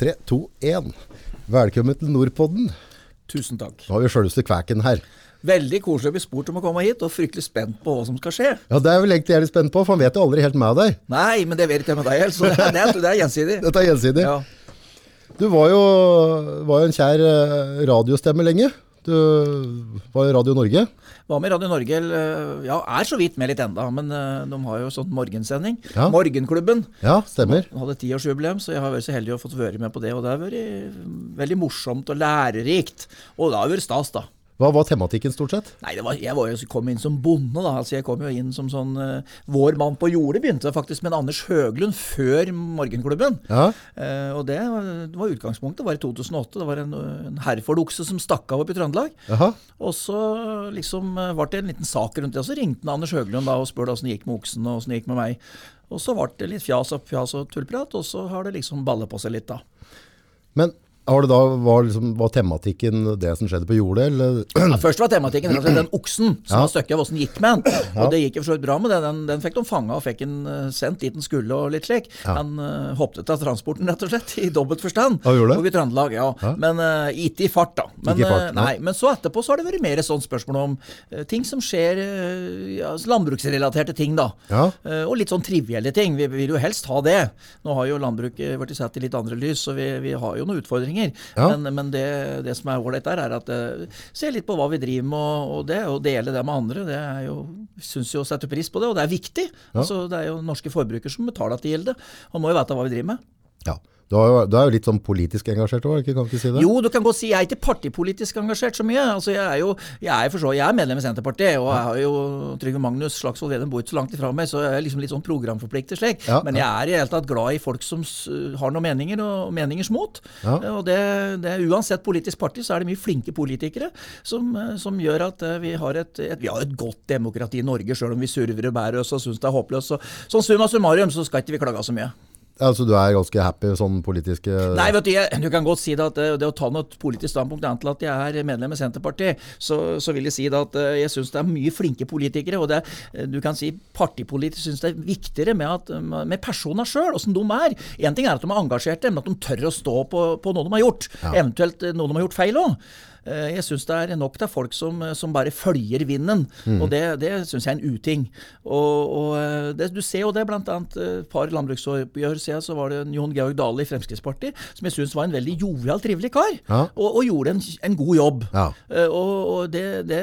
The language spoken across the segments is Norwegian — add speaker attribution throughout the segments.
Speaker 1: 3, 2, 1. Velkommen til Nordpodden.
Speaker 2: Tusen takk.
Speaker 1: Nå har vi sjølveste Kvæken her.
Speaker 2: Veldig koselig å bli spurt om å komme hit, og fryktelig spent på hva som skal skje.
Speaker 1: Ja, Det er vel egentlig jeg litt spent på, for han vet jo aldri helt med deg.
Speaker 2: Nei, men det vet ikke jeg med deg heller, så det er, det er, det er gjensidig.
Speaker 1: Dette er gjensidig.
Speaker 2: Ja.
Speaker 1: Du var jo, var jo en kjær eh, radiostemme lenge. Du var i Radio Norge.
Speaker 2: Var med i Radio Norge, eller, ja, er så vidt med litt enda, men eh, de har jo sånn morgensending.
Speaker 1: Ja.
Speaker 2: Morgenklubben.
Speaker 1: Ja, stemmer.
Speaker 2: De hadde tiårsjubileum, så jeg har vært så heldig å fått være med på det. Og det har vært veldig morsomt og lærerikt. Og det har vært stas, da.
Speaker 1: Hva var tematikken stort sett?
Speaker 2: Nei, det var, jeg var jo, kom inn som bonde, da. Altså, jeg kom jo inn som sånn uh, Vår mann på jordet begynte faktisk med en Anders Høglund før Morgenklubben.
Speaker 1: Ja,
Speaker 2: Uh, og det var, det var utgangspunktet. Det var i 2008. Det var en, en Herford-okse som stakk av oppe i Trøndelag.
Speaker 1: Aha.
Speaker 2: Og så liksom eh, ble det en liten sak rundt det. Og så ringte Anders Høglund da og spurte åssen det gikk med oksen og åssen det gikk med meg. Og så ble det litt fjas og fjas og tullprat, og så har det liksom ballet på seg litt, da.
Speaker 1: Men har det da, var, liksom, var tematikken det som skjedde på jordet?
Speaker 2: Ja, først var tematikken altså, den oksen som
Speaker 1: Ja.
Speaker 2: var støkket av åssen gikk med den. Og det gikk jo for så vidt bra med det. Den, den fikk de fanga og fikk den eh, sendt dit den skulle og litt slik. Han uh, hoppet av transporten rett og slett, i dobbelt forstand.
Speaker 1: Ja, gjorde det?
Speaker 2: Trøndelag, ja.
Speaker 1: Ja.
Speaker 2: Men uh, ikke i fart, da. Men,
Speaker 1: fart, nei.
Speaker 2: men så etterpå så har det vært mer sånn spørsmål om uh, ting som skjer, ja, landbruksrelaterte ting, da.
Speaker 1: Ja.
Speaker 2: Og litt sånn trivielle ting. Vi vil jo helst ha det. Nå har jo landbruket blitt sett i litt andre lys, så vi, vi har jo noen utfordringer.
Speaker 1: Ja.
Speaker 2: Men, men det, det som er ålreit der, er at uh, se litt på hva vi driver med, og, det, og dele det med andre. Det er jo, syns jo å sette pris på det, og det er viktig. Altså, det er jo norske forbrukere som betaler til gilde, og må jo vite hva vi driver med.
Speaker 1: ja. Du, har jo, du er jo litt sånn politisk engasjert òg, kan du ikke si det?
Speaker 2: Jo, du kan godt si jeg er ikke partipolitisk engasjert så mye. Altså, jeg er jo jeg er, forstå, jeg er medlem i Senterpartiet, og jeg har jo Trygve Magnus Slagsvold Vedum bor ikke så langt ifra meg, så jeg er liksom litt sånn programforpliktet slik.
Speaker 1: Ja,
Speaker 2: Men jeg er i hele tatt glad i folk som har noen meninger, og meningers mot.
Speaker 1: Ja.
Speaker 2: Og det, det, uansett politisk parti, så er det mye flinke politikere som, eh, som gjør at eh, vi har et, et, vi har et godt demokrati i Norge, sjøl om vi surver og bærer oss og syns det er håpløst. Så, sånn summa summarum så skal ikke vi klage så mye.
Speaker 1: Altså, du er ganske happy sånn politiske
Speaker 2: Nei, vet du, jeg, du kan godt si det at eh, det å ta noe politisk standpunkt annet til at jeg er medlem i Senterpartiet, så, så vil jeg si det at eh, jeg syns det er mye flinke politikere. Og det, er- du kan si partipolitisk syns det er viktigere med, at, med personene sjøl, åssen de er. Én ting er at de er engasjerte, men at de tør å stå på, på noe de har gjort. Eventuelt eh, noe de har gjort feil òg. Jeg syns det er nok det er folk som, som bare følger vinden, og det, det syns jeg er en uting. Og, og eh, det, Du ser jo det eh, et par landbruksoppgjør siden, så var det en Jon Georg Dale i Fremskrittspartiet, som jeg syns var en veldig jovial, trivelig kar,
Speaker 1: Ja.
Speaker 2: og, og gjorde en, en god jobb.
Speaker 1: Ja.
Speaker 2: Eh, Og, og det, det,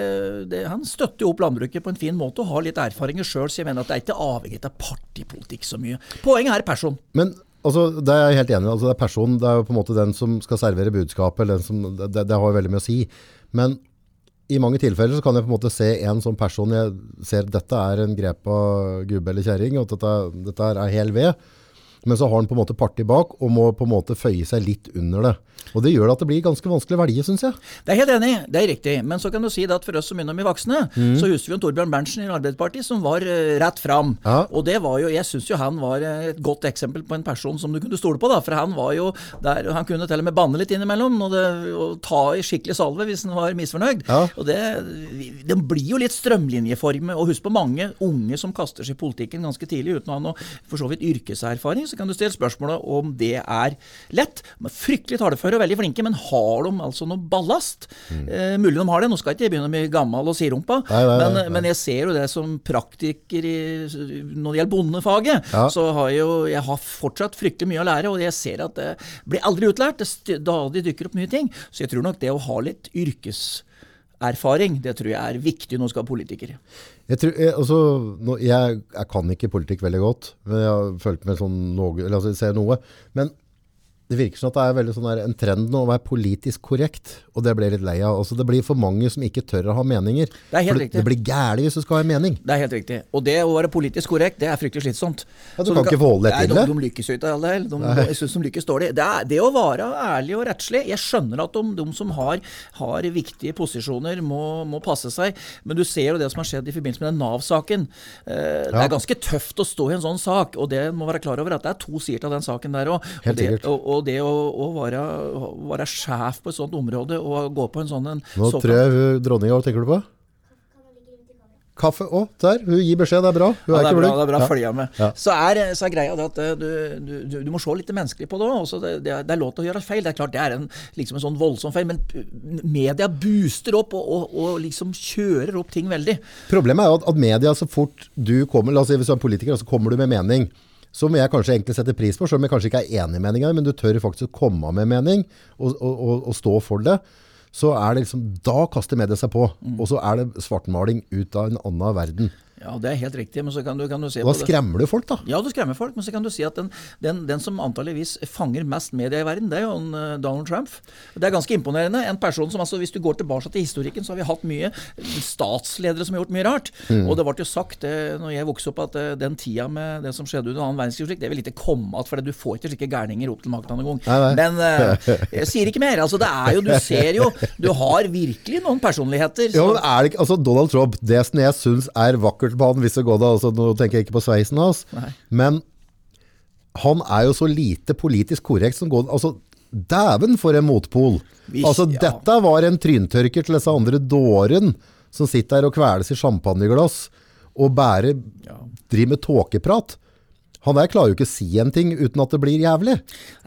Speaker 2: det, Han støtter jo opp landbruket på en fin måte og har litt erfaringer sjøl, så jeg mener at det er ikke avhengig av partipolitikk så mye. Poenget er person.
Speaker 1: Men altså, det er jeg helt enig i. Altså, det er personen, det er jo på en måte den som skal servere budskapet. Som, det, det har jo veldig mye å si. Men i mange tilfeller så kan jeg på en måte se en sånn person jeg ser dette er en grepa gubbe eller kjerring, og at dette, dette er hel ved. Men så har han på en måte parti bak og må på en måte føye seg litt under det. Og det gjør at det blir ganske vanskelig å velge, syns jeg.
Speaker 2: Det er helt enig, det er riktig. Men så kan du si det at for oss som begynner å bli voksne, så husker vi jo Torbjørn Berntsen i Arbeiderpartiet som var uh, rett fram.
Speaker 1: Ja.
Speaker 2: Og det var jo, jeg syns jo han var eh, et godt eksempel på en person som du kunne stole på, da. For han var jo der Han kunne til og med banne litt innimellom og, det, og ta i skikkelig salve hvis han var misfornøyd.
Speaker 1: Ja.
Speaker 2: Og det, det blir jo litt strømlinjeformet. Og husk på mange unge som kaster seg i politikken ganske tidlig uten å ha noe for så vidt yrkeserfaring. Så kan du stille spørsmålet om det er lett. Men fryktelig taleføre og veldig flinke, men har de altså noe ballast? Eh, mulig de har det. Nå skal ikke jeg begynne med gammel og sirumpa,
Speaker 1: Nei, nei, nei,
Speaker 2: men, men jeg ser jo det som praktiker i, når det gjelder bondefaget.
Speaker 1: Ja.
Speaker 2: Så har jeg jo jeg har fortsatt fryktelig mye å lære, og jeg ser at det blir aldri utlært. Det stadig dukker opp nye ting. Så jeg tror nok det å ha litt yrkeserfaring, det tror jeg er viktig når du skal være politiker.
Speaker 1: Jeg, tror, jeg, altså, jeg, jeg kan ikke politikk veldig godt, men jeg har følt med sånn noe, eller altså, jeg ser noe. Men det virker som at det er veldig sånn der, en trend nå å være politisk korrekt, og det blir litt lei av. Altså, det blir for mange som ikke tør å ha meninger.
Speaker 2: Det er helt riktig.
Speaker 1: det blir gærlig hvis du skal ha en mening.
Speaker 2: Det er helt riktig. Og det å være politisk korrekt, det er fryktelig slitsomt.
Speaker 1: Ja, du
Speaker 2: Så
Speaker 1: kan ikke få holde deg til
Speaker 2: de,
Speaker 1: det.
Speaker 2: De lykkes jo ikke alle heller. De, jeg syns de lykkes dårlig. Det, er, det å være ærlig og rettslig Jeg skjønner at de, de som har, har viktige posisjoner, må, må passe seg. Men du ser jo det som har skjedd i forbindelse med den Nav-saken. Eh, Det er ganske tøft å stå i en sånn sak, og det må være klar over at det er to sider av den saken der òg. Og, det- å, å være, være sjef på et sånt område og gå på en sånn en
Speaker 1: Nå
Speaker 2: såkalt-
Speaker 1: tror jeg dronninga, hva tenker du på? Kaffe Å, der. Hun gir beskjed, det er bra. Hun
Speaker 2: Ja,
Speaker 1: er
Speaker 2: det er bra, det er bra
Speaker 1: Ja.
Speaker 2: med.
Speaker 1: Ja.
Speaker 2: Så, er, så er greia det at eh, du, du, du, du må se litt menneskelig på det òg. Det, det, det er lov til å gjøre feil. Det er klart det er en, liksom en sånn voldsom feil, men media booster opp og, og, og liksom kjører opp ting veldig.
Speaker 1: Problemet er jo at, at media, så fort du kommer, la oss si hvis du er politiker, så kommer du med mening, som jeg kanskje egentlig setter pris på, selv om jeg kanskje ikke er enig i meninga, men du tør faktisk å komme med mening og, og, og, og stå for det, så er det liksom, da kaster media seg på,
Speaker 2: Mm.
Speaker 1: og så er det svartmaling ut av en annen verden.
Speaker 2: Ja, det er helt riktig, men så kan du, kan du se
Speaker 1: da skremmer du folk da.
Speaker 2: Ja, du skremmer folk, men så kan du si at den, den, den som antageligvis fanger mest media i verden, det er jo en, uh, Donald Trump. Det er ganske imponerende. En person som altså, Hvis du går tilbake til historikken, så har vi hatt mye statsledere som har gjort mye rart.
Speaker 1: Mm.
Speaker 2: Og det ble jo sagt det, når jeg vokste opp, at uh, den tida med det som skjedde under annen verdenskrig, det vil ikke komme igjen, for du får ikke slike gærninger opp til makta noen gang. Men uh, jeg sier ikke mer. altså det er jo, Du ser jo Du har virkelig noen personligheter.
Speaker 1: Ja, men er det ikke, altså Donald Trump, det som jeg synes er vakkert på han, hvis det går da, altså, nå tenker jeg ikke på sveisen hans,
Speaker 2: Nei.
Speaker 1: men han er jo så lite politisk korrekt som går, altså dæven for en motpol.
Speaker 2: Hvis-
Speaker 1: altså
Speaker 2: ja.
Speaker 1: dette var en tryntørker til disse andre dåren som sitter der og kveles i champagneglass og bare
Speaker 2: Ja.
Speaker 1: driver med tåkeprat. Han der klarer jo ikke å si en ting uten at det blir jævlig.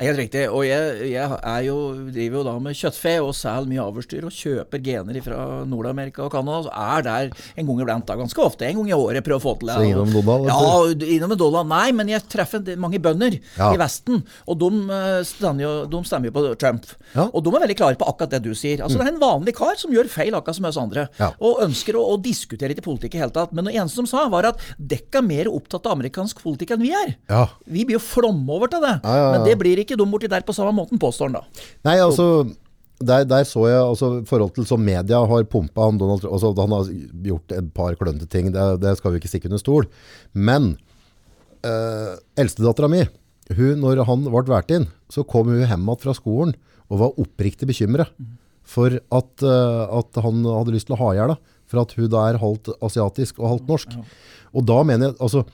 Speaker 2: Helt riktig. Og jeg, jeg er jo, driver jo da med kjøttfe og selger mye avlsdyr og kjøper gener fra Nord-Amerika og Canada. Så er der en gang iblant, da, ganske ofte. En gang i året prøver å få til det.
Speaker 1: Så innom Donald,
Speaker 2: Ja, innom Donald. Nei, men jeg treffer mange bønder
Speaker 1: Ja.
Speaker 2: i Vesten, og de, eh, jo, de stemmer jo på Trump.
Speaker 1: Ja.
Speaker 2: Og de er veldig klare på akkurat det du sier. Altså, Det er en vanlig kar som gjør feil akkurat som oss andre,
Speaker 1: Ja.
Speaker 2: og ønsker å, å diskutere ikke politikk i hele tatt. Men det eneste de sa, var at dekka er mer opptatt av amerikansk politikk enn vi er.
Speaker 1: Ja.
Speaker 2: Vi blir jo flomme over til det.
Speaker 1: Ja, ja.
Speaker 2: Men det blir ikke de borti der på samme måten, påstår han da.
Speaker 1: Nei, altså der, der så jeg altså forhold til som media har pumpa han Donald Trump, altså, Han har gjort et par klønete ting, det, det skal vi ikke stikke under stol. Men eh, eldstedattera mi, hun, når han ble valgt inn, så kom hun hjem igjen fra skolen og var oppriktig bekymra for at, eh, at han hadde lyst til å ha i hjel. For at hun da er halvt asiatisk og halvt norsk. Og da mener jeg altså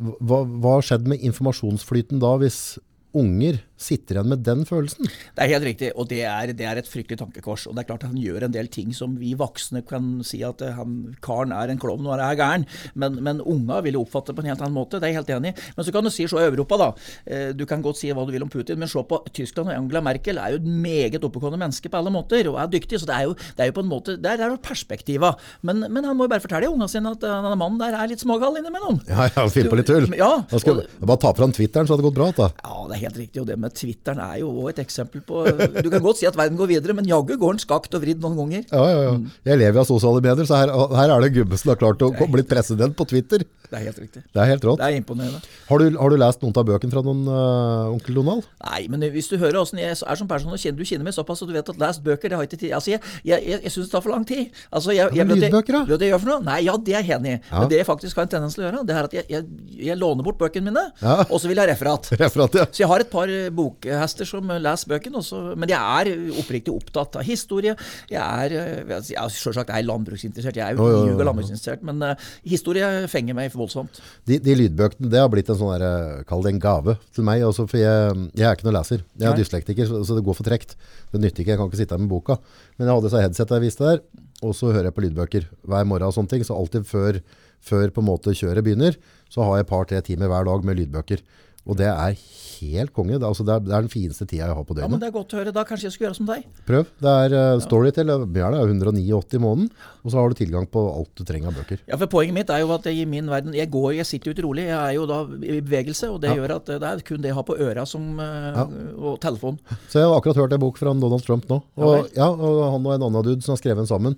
Speaker 1: hva, hva har skjedd med informasjonsflyten da, hvis unger sitter igjen med den følelsen?
Speaker 2: Det er helt riktig, og det er, det er et fryktelig tankekors. Og det er klart at han gjør en del ting som vi voksne kan si at eh, han, karen er en klovn og er gæren, men, men unga vil jo oppfatte det på en helt annen måte. Det er jeg helt enig i. Men så kan du si se Europa, da. Eh, Du kan godt si hva du vil om Putin, men se på Tyskland og Angela Merkel er jo et meget oppegående menneske på alle måter, og er dyktig. Så det er jo, det er jo på en måte Der er det perspektiva. Men, men han må jo bare fortelle unga sine at eh, denne mannen der er litt smågal innimellom.
Speaker 1: Ja, ja, finne på litt tull.
Speaker 2: Ja, og,
Speaker 1: skal bare ta fram Twitteren, så hadde det gått bra. Da.
Speaker 2: Ja, det er helt riktig. Og det med Twitteren er jo også et eksempel på Du kan godt si at verden går videre, men jaggu går den skakt og vridd noen ganger.
Speaker 1: Ja, ja, ja. Jeg lever av sosiale medier, så her, her er det en gubbe som har klart å bli president på Twitter.
Speaker 2: Det er helt riktig.
Speaker 1: Det er helt rått.
Speaker 2: Det er imponerende.
Speaker 1: Har du, har du lest noen av bøkene fra noen uh, onkel Donald?
Speaker 2: Nei, men hvis du hører åssen jeg er som person, og kjenner, du kjenner meg såpass at du vet at lest bøker, det har ikke tid Altså, jeg, jeg, jeg, jeg syns det tar for lang tid. Altså, jeg, jeg,
Speaker 1: lydbøker, da?
Speaker 2: Vet du hva jeg for noe? Nei, ja, det er jeg enig i. Men det jeg faktisk har en tendens til å gjøre, det er at jeg, låner bort bøkene mine, og så vil jeg ha referat.
Speaker 1: Referat, ja.
Speaker 2: Jeg har et par eh, bokhester som eh, leser bøkene, også, men jeg er oppriktig opptatt av historie. Jeg er eh, jeg er selvsagt er landbruksinteressert, jeg er jo juga landbruksinteressert, men uh, historie fenger meg voldsomt.
Speaker 1: De, de lydbøkene, det har blitt en sånn der, kall det en gave til meg, også, for jeg, jeg er ikke noen leser. Jeg er dyslektiker, så, så det går for trekt. Det nytter ikke, jeg kan ikke sitte her med boka. Men jeg hadde så headset jeg viste der, og så hører jeg på lydbøker hver morgen og sånne ting. Så alltid før, før på en måte kjøret begynner, så har jeg et par-tre timer hver dag med lydbøker. Og det er helt konge. Det er, altså, det er, det er den fineste tida jeg har på døgnet.
Speaker 2: Ja, men. Det er godt å høre. Da kanskje jeg skulle gjøre som deg.
Speaker 1: Prøv. Det er uh, Storytel, det er 189 i måneden, og så har du tilgang på alt du trenger av bøker.
Speaker 2: Ja, for Poenget mitt er jo at i min verden Jeg går, jeg sitter jo ikke rolig. Jeg er jo da i bevegelse, og det
Speaker 1: Ja.
Speaker 2: gjør at det er kun det jeg har på øra som, uh,
Speaker 1: Ja.
Speaker 2: og telefon.
Speaker 1: Så jeg har akkurat hørt en bok fra Donald Trump nå. Og.
Speaker 2: Mm.
Speaker 1: ja, og han og en annen dude som har skrevet den sammen.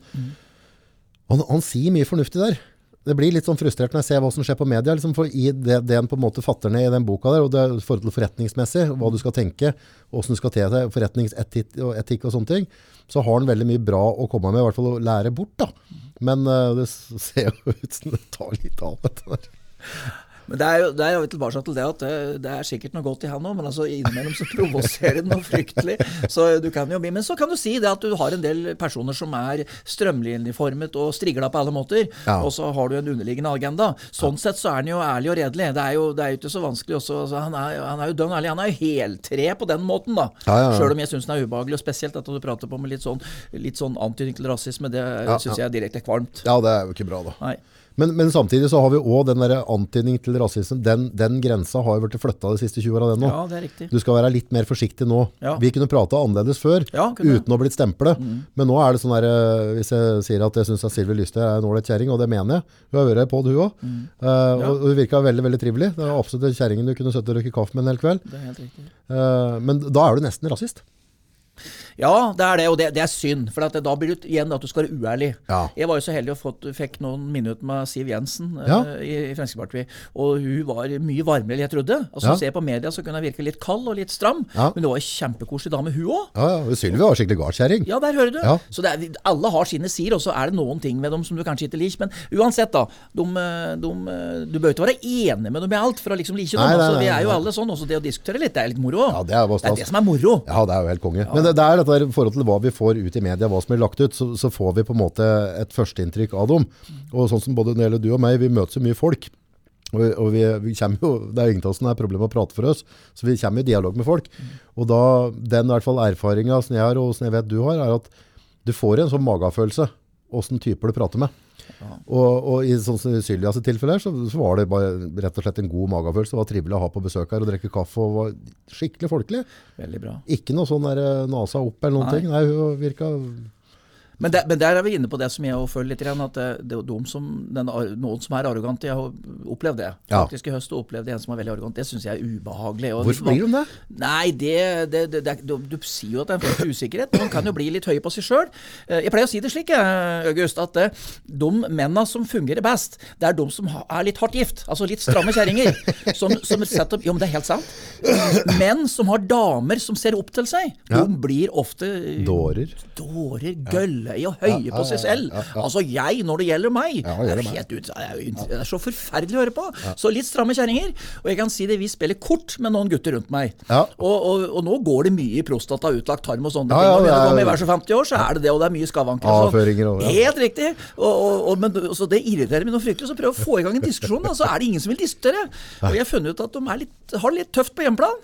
Speaker 1: Han, han sier mye fornuftig der. Det blir litt sånn frustrert når jeg ser hva som skjer på media. Liksom for I det, det en på en måte fatter ned i den boka der, og det er forhold til forretningsmessig, hva du skal tenke, hvordan du skal te deg, forretningsetikk og, etikk og sånne ting, så har han veldig mye bra å komme med, i hvert fall å lære bort. da. Men uh, det ser jo ut som det tar litt av dette der.
Speaker 2: Men det er jo, det er jo tilbake til det at det, det er sikkert noe godt i han òg, men altså innimellom så provoserer det noe fryktelig. Så du kan jo bli, Men så kan du si det at du har en del personer som er strømlinjeformet og strigla på alle måter,
Speaker 1: Ja.
Speaker 2: og så har du en underliggende agenda. Sånn sett så er han jo ærlig og redelig. Det er jo, det er jo ikke så vanskelig også. Altså, han, er, han er jo dønn ærlig. Han er jo heltre på den måten, da.
Speaker 1: Ja, ja.
Speaker 2: Sjøl om jeg syns den er ubehagelig, og spesielt dette du prater på med litt sånn, litt sånn antydning til rasisme, det
Speaker 1: Ja,
Speaker 2: syns jeg er direkte kvalmt.
Speaker 1: Ja, det er jo ikke bra da.
Speaker 2: Nei.
Speaker 1: Men, men samtidig så har vi også den antydning til rasisme. Den, den grensa har jo vært flytta de siste 20 åra, den nå.
Speaker 2: Ja, det er riktig.
Speaker 1: Du skal være litt mer forsiktig nå.
Speaker 2: Ja.
Speaker 1: Vi kunne prate annerledes før,
Speaker 2: Ja,
Speaker 1: uten å blitt stemplet. Men nå er det sånn der, eh, hvis jeg sier at jeg syns Silvi Lysthaug er en ålreit kjerring, og det mener jeg. Hun har vært på hun òg. Og hun virka veldig veldig trivelig. Det er absolutt den kjerringen du kunne sittet og røyke kaffe med en hel kveld.
Speaker 2: Det er helt riktig.
Speaker 1: Eh, men da er du nesten rasist.
Speaker 2: Ja, det er det, og det, det er synd. For at det, da blir det igjen at du skal være uærlig.
Speaker 1: Ja.
Speaker 2: Jeg var jo så heldig å fått, fikk noen minutter med Siv Jensen
Speaker 1: ja.
Speaker 2: uh, i, i Fremskrittspartiet. Og hun var mye varmere enn jeg trodde. Altså
Speaker 1: Ja.
Speaker 2: Ser jeg på media, så kunne hun virke litt kald og litt stram.
Speaker 1: Ja.
Speaker 2: Men det var en kjempekoselig dame, hun òg.
Speaker 1: Ja, ja. Sylvi var skikkelig gardskjerring.
Speaker 2: Ja, der hører du. Så er, alle har sine sider, og så er det noen ting med dem som du kanskje ikke liker. Men uansett, da. De, eh, de, eh, du bør ikke være enig med dem i alt for å liksom like dem.
Speaker 1: Nei, nei,
Speaker 2: altså, vi er jo
Speaker 1: nei.
Speaker 2: alle sånn. Også det å diskutere litt, det er litt moro.
Speaker 1: Ja, det er
Speaker 2: det er det som er moro.
Speaker 1: Ja, det er jo helt konge. Men det, det er dette der, i forhold til hva vi får ut i media, hva som blir lagt ut, så, så får vi på en måte et førsteinntrykk av dem. Og sånn som både du og meg, vi møter så mye folk. Og, og vi, vi jo, det er jo ingen av oss som er problemet å prate for oss, så vi kommer i dialog med folk. Og da, den i hvert fall erfaringen som jeg har, og som jeg vet du har, er at du får en sånn magefølelse, hvordan typer du prater med. Og, og i sånn Sylvias tilfelle så, så var det bare rett og slett en god magefølelse. Det var trivelig å ha på besøk her og drikke kaffe, og var skikkelig folkelig.
Speaker 2: Veldig bra.
Speaker 1: Ikke noe sånn der eh, nasa opp eller noen
Speaker 2: Nei.
Speaker 1: ting. Nei, hun virka
Speaker 2: Men, der- men der er vi inne på det som jeg føler litt, at det, det er de som, den, noen som er arrogante. Jeg har opplevd det. Faktisk i høst opplevde jeg en som er veldig arrogant. Det syns jeg er ubehagelig. Og
Speaker 1: Hvorfor blir de det?
Speaker 2: Nei, det, det, det, du, du sier jo at det er en form for usikkerhet. Man kan jo bli litt høy på seg sjøl. Jeg pleier å si det slik, August, at eh, de mennene som fungerer best, det er de som er litt hardt gift. Altså litt stramme kjerringer. Som, som setter Jo, men det er helt sant. Menn som har damer som ser opp til seg, de blir ofte
Speaker 1: Dårer.
Speaker 2: dårer, gølle i og høye på seg selv. Altså jeg, når det gjelder meg.
Speaker 1: Det
Speaker 2: er helt ut, det, er så forferdelig å høre på. Så litt stramme kjerringer. Og jeg kan si det, vi spiller kort med noen gutter rundt meg.
Speaker 1: Ja.
Speaker 2: Og, og, og nå går det mye i prostata, utlagt tarm og sånne ting. Når vi
Speaker 1: det
Speaker 2: begynner å
Speaker 1: er-
Speaker 2: komme i hver så 50 år, så er det det, og det er mye skavanker. Helt riktig. Og, men, så det irriterer meg noe fryktelig. Så prøv å få i gang en diskusjon, da, så er det ingen som vil diskutere. Og jeg har funnet ut at de litt, har det litt tøft på hjemmeplan.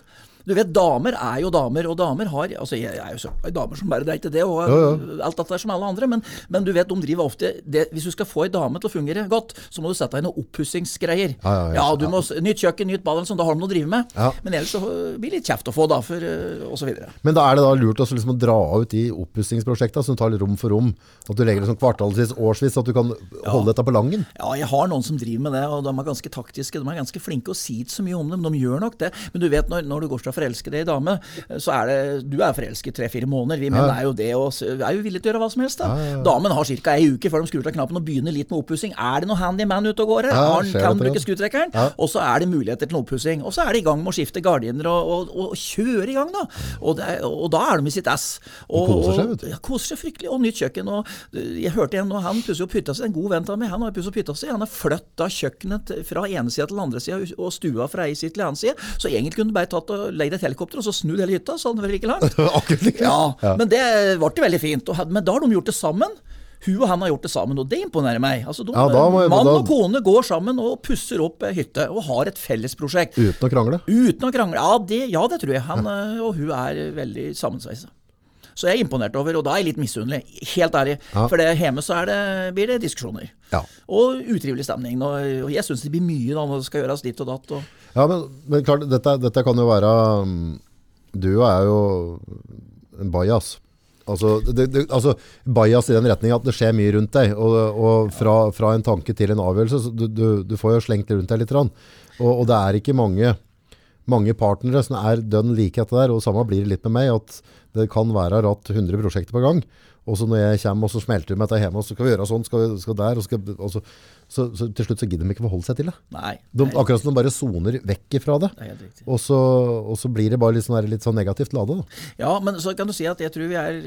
Speaker 2: Du vet, Damer er jo damer, og damer har altså Jeg er jo så ei damer som bare det er ikke det, og
Speaker 1: Ja,
Speaker 2: alt dette er som alle andre, men, men du vet, de driver ofte det, Hvis du skal få ei dame til å fungere godt, så må du sette deg i noen oppussingsgreier.
Speaker 1: Ja, ja, ja.
Speaker 2: du må, Nytt kjøkken, nytt bad, sånn, da har de noe å drive med.
Speaker 1: Ja.
Speaker 2: Men ellers så blir det litt kjeft å få, da, for, øh, og så videre.
Speaker 1: Men da er det da lurt også liksom å dra ut de oppussingsprosjektene som tar litt rom for rom. At du legger det sånn kvartalsvis, årsvis, at du kan holde dette på langen.
Speaker 2: Ja, jeg har noen som driver med det, og de er ganske taktiske. De er ganske flinke og sier ikke så mye om dem. de gjør nok det. Men du vet, når, når du går fra forelske deg ei dame, så er det Du er forelsket tre-fire måneder. Vi menn
Speaker 1: Ja.
Speaker 2: er jo det, og vi er jo villige til å gjøre hva som helst. da.
Speaker 1: Ja, ja.
Speaker 2: Damen har ca. ei uke før de skrur av knappen og begynner litt med oppussing. Er det noe handyman ute og går han- kan
Speaker 1: det,
Speaker 2: bruke skrutrekkeren? Og så er det muligheter til oppussing. Og så er de i gang med å skifte gardiner og, og, og kjøre i gang, da. Og, det, og da er de i sitt ass. Og,
Speaker 1: koser seg, vet du.
Speaker 2: Ja, koser seg fryktelig. Og nytt kjøkken. Og jeg hørte en, og han pusser opp hytta si, en god venn av meg, han har pusset opp hytta si. Han har flytta kjøkkenet fra ene sida til den andre sida, og stua fra ei side til andre side. Så egentlig kunne du bare tatt og leid et helikopter og så snudd hele hytta, så hadde den vært like langt. Ja,
Speaker 1: Ja.
Speaker 2: men det ble veldig fint. Og, men da har de gjort det sammen. Hun og han har gjort det sammen, og det imponerer meg. Altså, de,
Speaker 1: Ja, jeg-
Speaker 2: mann
Speaker 1: da-
Speaker 2: og kone går sammen og pusser opp ei hytte, og har et fellesprosjekt.
Speaker 1: Uten å krangle.
Speaker 2: Uten å krangle. Ja, det, ja, det tror jeg. Han øh, og hun er veldig sammensveisa. Så jeg er imponert over, og da er jeg litt misunnelig. Helt ærlig.
Speaker 1: Ja.
Speaker 2: For det, hjemme så det, blir det diskusjoner.
Speaker 1: Ja.
Speaker 2: Og utrivelig stemning. Og, og jeg syns det blir mye da når det skal gjøres ditt og datt. Og,
Speaker 1: Ja, men, men klart, dette, dette kan jo være um, Du er jo en bajas. Altså, altså bajas i den retning at det skjer mye rundt deg, og, og fra, fra en tanke til en avgjørelse, du, du, du får jo slengt det rundt deg litt. Og, og det er ikke mange, mange partnere som er dønn like etter der, og samme blir det litt med meg, at Det kan være ratt 100 prosjekter på gang. Og så når jeg kommer og så smelter med dette hjemme, og så skal vi gjøre sånn, skal, vi, skal der, og, skal, og så, så, så til slutt så gidder de ikke forholde seg til det.
Speaker 2: Nei.
Speaker 1: De, akkurat som de bare soner vekk ifra det.
Speaker 2: det.
Speaker 1: Og så, og så blir det bare litt sånn, der- litt sånn negativt lade. Da.
Speaker 2: Ja, men så kan du si at jeg tror vi er,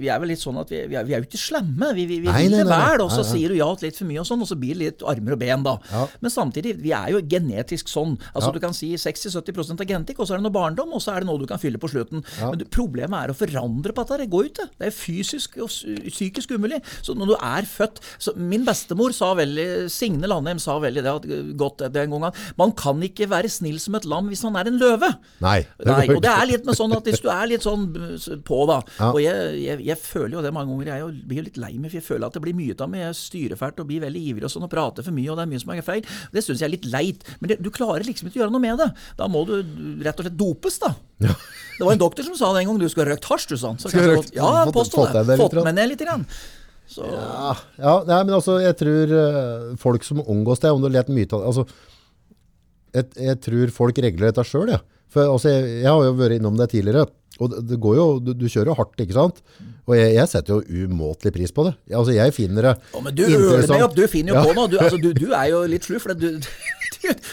Speaker 2: vi er vel litt sånn at vi, vi, er, vi er jo ikke slemme. Vi, vi, vi
Speaker 1: Nei,
Speaker 2: vil det vel, og så sier du ja til litt for mye og sånn, og så blir det litt armer og ben, da.
Speaker 1: Ja.
Speaker 2: Men samtidig, vi er jo genetisk sånn. Altså
Speaker 1: Ja.
Speaker 2: Du kan si 60-70 av genetikk, og så er det noe barndom, og så er det noe du kan fylle på slutten.
Speaker 1: Ja.
Speaker 2: Men du, problemet er å forandre på dette. Det går ikke. Det er fysisk og psykisk umulig. Så når du er født så Min bestemor sa veldig, Signe Landheim sa veldig det, godt den gangen, man kan ikke være snill som et lam hvis man er en løve.
Speaker 1: Nei.
Speaker 2: Nei, og det er litt med sånn at hvis du er litt sånn uh, på, da
Speaker 1: Ja.
Speaker 2: Og jeg, jeg, jeg føler jo det mange ganger. Jeg blir jo litt lei meg, for jeg føler at det blir mye av meg. Jeg styrer fælt og blir veldig ivrig og sånn og prater for mye, og det er mye som er feil. Det syns jeg er litt leit. Men det, du klarer liksom ikke å gjøre noe med det. Da må du rett og slett dopes, da. Det var en doktor som sa det en gang. Du skulle ha røkt hasj, du, sa han. Så
Speaker 1: Skulle
Speaker 2: kanskje
Speaker 1: røkt-
Speaker 2: godt- Ja,
Speaker 1: deg
Speaker 2: det. Fått med ned litt. Grann. Så,
Speaker 1: Ja, ja nei, men altså, jeg tror eh, folk som omgås det, om du let mye av altså, jeg, jeg tror folk regler dette sjøl, ja. For altså, jeg, jeg har jo vært innom det tidligere, og det, det går jo, du, du kjører jo hardt, ikke sant? Og jeg, jeg setter jo umåtelig pris på det. Altså, jeg finner det
Speaker 2: oh, men du
Speaker 1: interessant.
Speaker 2: du finner jo på noe. Du, altså, du, du er jo litt slu. For det, du,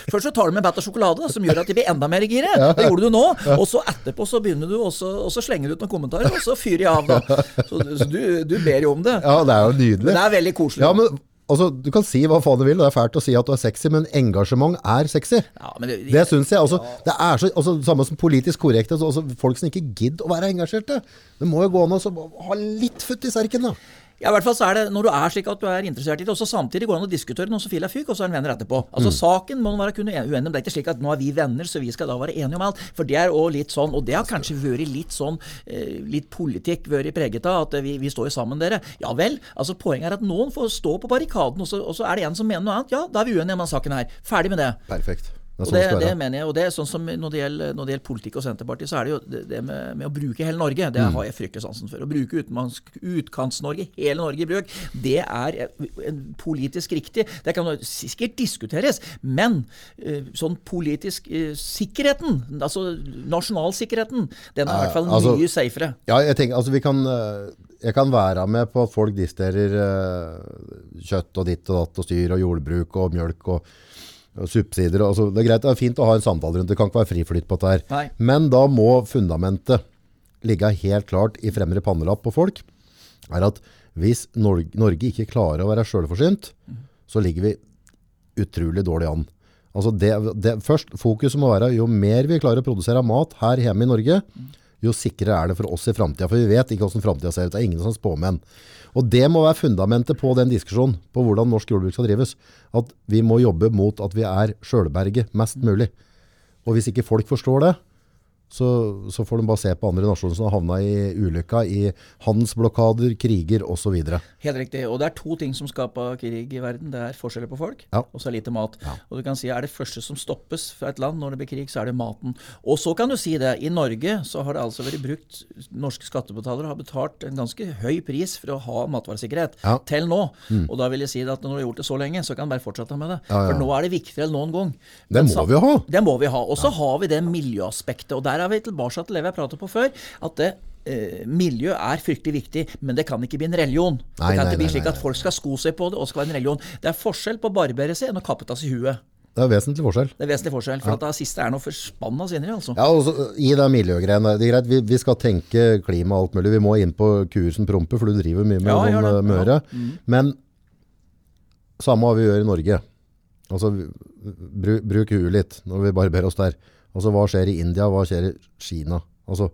Speaker 2: først så tar du med batt og sjokolade, som gjør at de blir enda mer gire. Det gjorde du nå. Og så etterpå så begynner du, og så, og så slenger du ut noen kommentarer, og så fyrer jeg av, da. Så, så du, du ber jo om det.
Speaker 1: Ja, det er jo nydelig.
Speaker 2: Det er veldig koselig.
Speaker 1: Ja, men altså, du kan si hva faen du vil, og det er fælt å si at du er sexy, men engasjement er sexy.
Speaker 2: Ja, men det,
Speaker 1: Det syns jeg. Altså, Det er så, altså, Samme som politisk korrekte. Altså, altså, folk som ikke gidder å være engasjerte. Det må jo gå an å ha litt futt i serken, da.
Speaker 2: Ja, i hvert fall så er det Når du er slik at du er interessert i det, og så samtidig går det an å diskutere noe som jeg fyk, og så er en venner etterpå. Altså Saken må man være kun uenig om. Det er ikke slik at nå er vi venner, så vi skal da være enige om alt. For det er også litt sånn, og det har kanskje vært litt sånn eh, litt politikk vært preget av, at vi, vi står jo sammen, dere. Ja vel. altså Poenget er at noen får stå på barrikaden, og så, og så er det en som mener noe annet. Ja, da er vi uenige om denne saken her. Ferdig med det.
Speaker 1: Perfekt. Det
Speaker 2: Og
Speaker 1: sånn
Speaker 2: det,
Speaker 1: det
Speaker 2: mener jeg, og det er sånn som når det gjelder, når det gjelder politikk og Senterpartiet, så er det jo det, med, med å bruke hele Norge, det
Speaker 1: Mm.
Speaker 2: har jeg fryktelig sansen for. Å bruke Utkants-Norge, hele Norge i bruk, det er en politisk riktig. Det kan sikkert diskuteres, men eh, sånn politisk eh, sikkerheten, altså nasjonalsikkerheten, den er i hvert fall
Speaker 1: altså-
Speaker 2: mye safere.
Speaker 1: Ja, jeg tenker, altså vi kan eh, Jeg kan være med på at folk disterer eh, kjøtt og ditt og datt og styr og jordbruk og mjølk og subsidier. Altså, det er greit, det er fint å ha en samtale rundt det. Kan ikke være friflytt på dette her.
Speaker 2: Nei.
Speaker 1: Men da må fundamentet ligge helt klart i fremre pannelapp på folk. Er at hvis Norge, Norge ikke klarer å være selvforsynt, så ligger vi utrolig dårlig an. Altså det, det, først, fokuset må være jo mer vi klarer å produsere mat her hjemme i Norge, jo sikrere er det for oss i fremtiden. For vi vet ikke hvordan fremtiden ser ut. Det er ingen som spåmenn. Og det må være fundamentet på den diskusjonen på hvordan norsk jordbruk skal drives. At vi må jobbe mot at vi er sjølberget mest mulig. Og hvis ikke folk forstår det, så, så får de bare se på andre nasjoner som har havna i ulykka, i handelsblokader, kriger osv.
Speaker 2: Helt riktig. Og det er to ting som skaper krig i verden. Det er forskjeller på folk,
Speaker 1: Ja.
Speaker 2: og så er lite mat. Og du kan si er det første som stoppes fra et land når det blir krig, så er det maten. Og så kan du si det. I Norge så har det altså vært brukt Norske skattebetalere har betalt en ganske høy pris for å ha matvaresikkerhet
Speaker 1: Ja.
Speaker 2: til nå. Og da vil jeg si at når du har gjort det så lenge, så kan du bare fortsette med det.
Speaker 1: Ja, ja.
Speaker 2: For nå er det viktigere enn noen gang.
Speaker 1: Det må vi ha.
Speaker 2: det må vi ha. Og så har vi det miljøaspektet. Og der er vi tilbake til det vi har pratet på før. At det, eh, miljø er fryktelig viktig, men det kan ikke bli en religion.
Speaker 1: Nei,
Speaker 2: det kan
Speaker 1: nei,
Speaker 2: ikke bli slik at folk skal sko seg på det og skal være en religion. Det er forskjell på å barbere seg enn å kappe av seg huet.
Speaker 1: Det er vesentlig forskjell.
Speaker 2: Det er vesentlig forskjell. For at det siste er noe forspanna sinner, altså.
Speaker 1: Ja, og så, I det miljøgreiene. Det er greit, vi, vi skal tenke klima og alt mulig. Vi må inn på kursen prompe, for du driver mye med
Speaker 2: Ja,
Speaker 1: sånn
Speaker 2: møre.
Speaker 1: Ja. Mm. Men samme hva vi gjør i Norge. Altså, vi- bru, bruk huet litt når vi barberer oss der. Altså, hva skjer i India, hva skjer i Kina? Altså,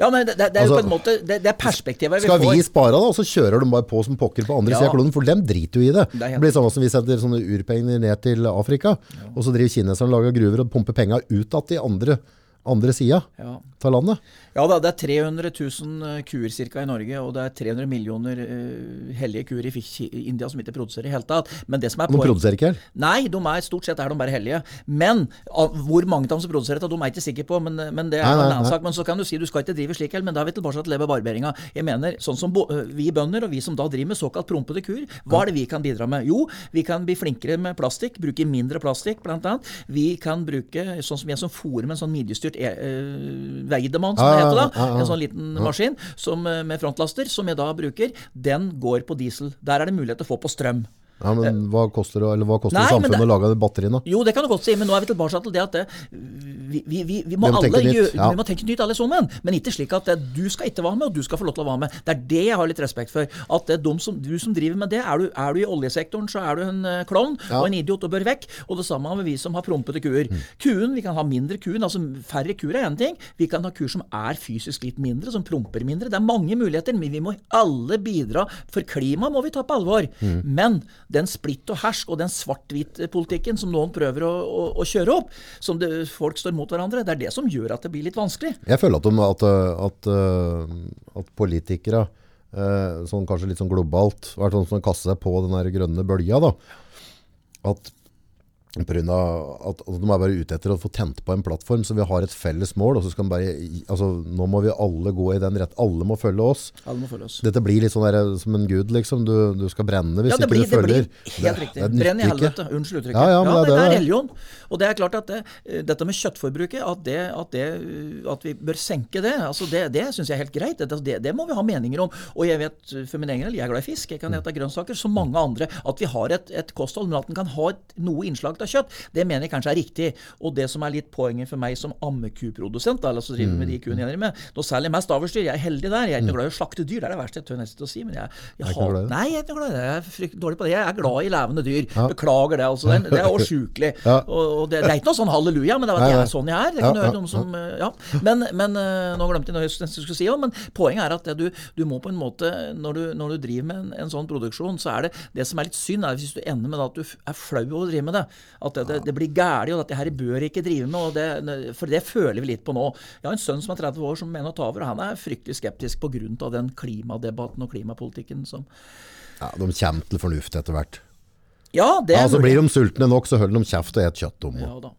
Speaker 2: Ja, men det, det er jo
Speaker 1: Altså,
Speaker 2: på en måte Det, det er perspektivet vi
Speaker 1: skal
Speaker 2: får.
Speaker 1: vi spare da, og så kjører de bare på som pokker på andre
Speaker 2: Ja.
Speaker 1: siden av kloden, for dem driter jo i det.
Speaker 2: Det helt...
Speaker 1: Det, blir samme som vi setter sånne urpenger ned til Afrika, og så driver kineserne og lager gruver og pumper penga ut igjen til andre, andre sida
Speaker 2: Ja.
Speaker 1: av landet.
Speaker 2: Ja da, det er 300 000 kuer cirka i Norge, og det er 300 millioner uh, hellige kuer i i India som ikke produserer i hele tatt. Men det som er
Speaker 1: De produserer ikke her.
Speaker 2: Nei, de er, stort sett er de bare hellige. Men av, hvor mange av dem som produserer dette, de er ikke sikker på. Men, men det er
Speaker 1: Nei,
Speaker 2: en annen sak. Men så kan du si du skal ikke drive slik heller, men da er vi tilbake til det med barberinga. Jeg mener, sånn som vi bønder, og vi som da driver med såkalt prompete kur, hva er det vi kan bidra med? Jo, vi kan bli flinkere med plastikk, bruke mindre plastikk annet. Vi kan bruke, sånn som jeg som fôrer med en sånn midjestyrt automatstyrt e uh, Weidemann, som det heter da. En sånn liten maskin som, med frontlaster, som jeg da bruker. Den går på diesel. Der er det mulighet til å få på strøm.
Speaker 1: Ja, men Hva koster, det, hva koster Nei, samfunnet det, å lage batteriene?
Speaker 2: Jo, det kan du godt si, men nå er vi tilbake til det at det, vi, vi, vi, vi, må alle gjøre, ja. vi må tenke nytt alle sammen. Men ikke slik at du skal ikke være med, og du skal få lov til å være med. Det er det jeg har litt respekt for. At det som, du som driver med det, er du, er du, i oljesektoren, så er du en klovn ja. og en idiot og bør vekk. Og det samme med vi som har prompete kuer. Mm. Kuen, vi kan ha mindre kuen, altså færre kuer er én ting. Vi kan ha kuer som er fysisk litt mindre, som promper mindre. Det er mange muligheter, men vi må alle bidra. For klimaet må vi ta på alvor. Mm. Men den splitt og hersk og den svart-hvit-politikken som noen prøver å, å, å kjøre opp, som det, folk står mot hverandre, det er det som gjør at det blir litt vanskelig.
Speaker 1: Jeg føler at, de, at, at, eh, at politikere, eh, sånn kanskje litt sånn globalt, vært sånn som kaster seg på den der grønne bølja. da, at Pga. At, at de er bare ute etter å få tent på en plattform, så vi har et felles mål. og så skal bare, altså Nå må vi alle gå i den rett. Alle må følge oss.
Speaker 2: Alle må følge oss.
Speaker 1: Dette blir litt sånn der, som en gud, liksom. Du, du skal brenne hvis ja,
Speaker 2: blir,
Speaker 1: ikke du følger.
Speaker 2: Det blir helt riktig. Brenn i helvete. Unnskyld uttrykket. Ja, ja, ja, det, det, er religion. Og det er klart at det, dette med kjøttforbruket, at, det, at, at, vi bør senke det, altså det, det syns jeg er helt greit. Det, det, må vi ha meninger om. Og jeg vet for min egen del, jeg er glad i fisk, jeg kan spise grønnsaker, som mange andre. At vi har et, et kosthold, men at den kan ha et, noe innslag av kjøtt, det mener jeg kanskje er riktig. Og det som er litt poenget for meg som ammekuprodusent, eller som driver med de kuene jeg driver med, noe særlig mest avlsdyr, jeg er heldig der. Jeg er ikke glad i å slakte dyr, det er det verste jeg tør nesten å si. Men jeg, jeg har, nei, jeg er ikke glad i det. Jeg er fryktelig dårlig på det. Jeg er glad i levende dyr. Beklager det. altså. Det er åsjukelig. Ja. Og, og det, det, er ikke noe sånn halleluja, men det er, jeg er sånn jeg er. Det kan ja, noen som, ja. Men, men eh, nå glemte jeg noe jeg skulle si òg, men poenget er at du, du, må på en måte, når du, når du driver med en, en, sånn produksjon, så er det det som er litt synd, er hvis du ender med at du er flau over å drive med det. At det, det, blir galt, og at det her bør ikke drive med. Det, for det føler vi litt på nå. Jeg har en sønn som er 30 år som mener å ta over, og han er fryktelig skeptisk pga. den klimadebatten og klimapolitikken som
Speaker 1: Ja, De kommer til fornuft etter hvert.
Speaker 2: Ja, det er
Speaker 1: ja, så Blir de sultne nok, så holder de kjeft og et kjøtt om.
Speaker 2: Ja da.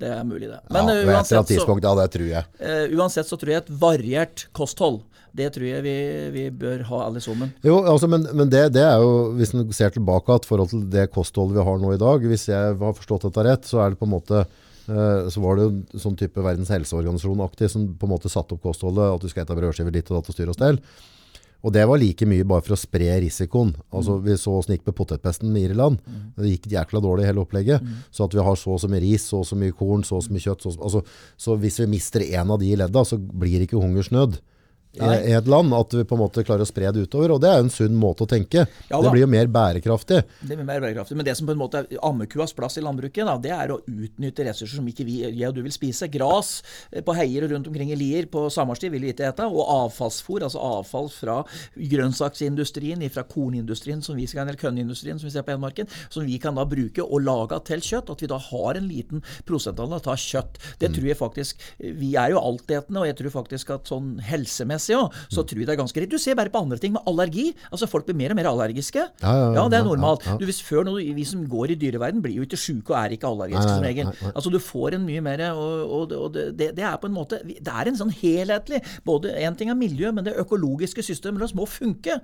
Speaker 2: Det er mulig, det. Men
Speaker 1: ja, uh, uansett, så, ja, det tror jeg.
Speaker 2: Uh, uansett så tror jeg et variert kosthold det tror jeg vi, vi bør ha alle sammen.
Speaker 1: Jo, altså, men, men det, det, er jo, hvis en ser tilbake at forhold til det kostholdet vi har nå i dag Hvis jeg har forstått dette rett, så er det på en måte uh, så var det jo sånn type Verdens helseorganisasjon-aktig som på en måte satte opp kostholdet, at du skal ete brødskiver ditt og datt og styre og stell. Og det var like mye bare for å spre risikoen. Altså, mm. Vi så åssen det gikk med potetpesten i Irland. Mm. Det gikk jækla dårlig hele opplegget. Mm. Så at vi har så og så mye ris, så og så mye korn, så og så mye kjøtt så, altså, så hvis vi mister en av de ledda, så blir det ikke hungersnød i et land, at vi på en måte klarer å spre det utover. Og det er en sunn måte å tenke. Ja, det blir jo mer bærekraftig.
Speaker 2: Det blir mer bærekraftig, Men det som på en måte er ammekuas plass i landbruket, da, det er å utnytte ressurser som ikke vi jeg og du vil spise. Gras eh, på heier og rundt omkring i lier på sommerstid vil vi ikke ete. Og avfallsfôr, altså avfall fra grønnsaksindustrien, fra kornindustrien, som vi skal, eller kønnindustrien, som vi ser på Hedmarken, som vi kan da bruke og lage til kjøtt. At vi da har en liten prosentandel av kjøtt. Det mm. tror jeg faktisk Vi er jo altetende, og jeg tror faktisk at sånn helsemessig helsemessig òg, så tror jeg det er ganske rett. Du ser bare på andre ting med allergi. Altså Folk blir mer og mer allergiske. Ja, ja, ja, det er normalt. Du, hvis før når Vi som går i dyreverden, blir jo ikke sjuke og er ikke allergiske som regel. Altså Du får en mye mer Og, og, og det, det, er på en måte Det er en sånn helhetlig både En ting er miljø, men det økologiske systemet må funke.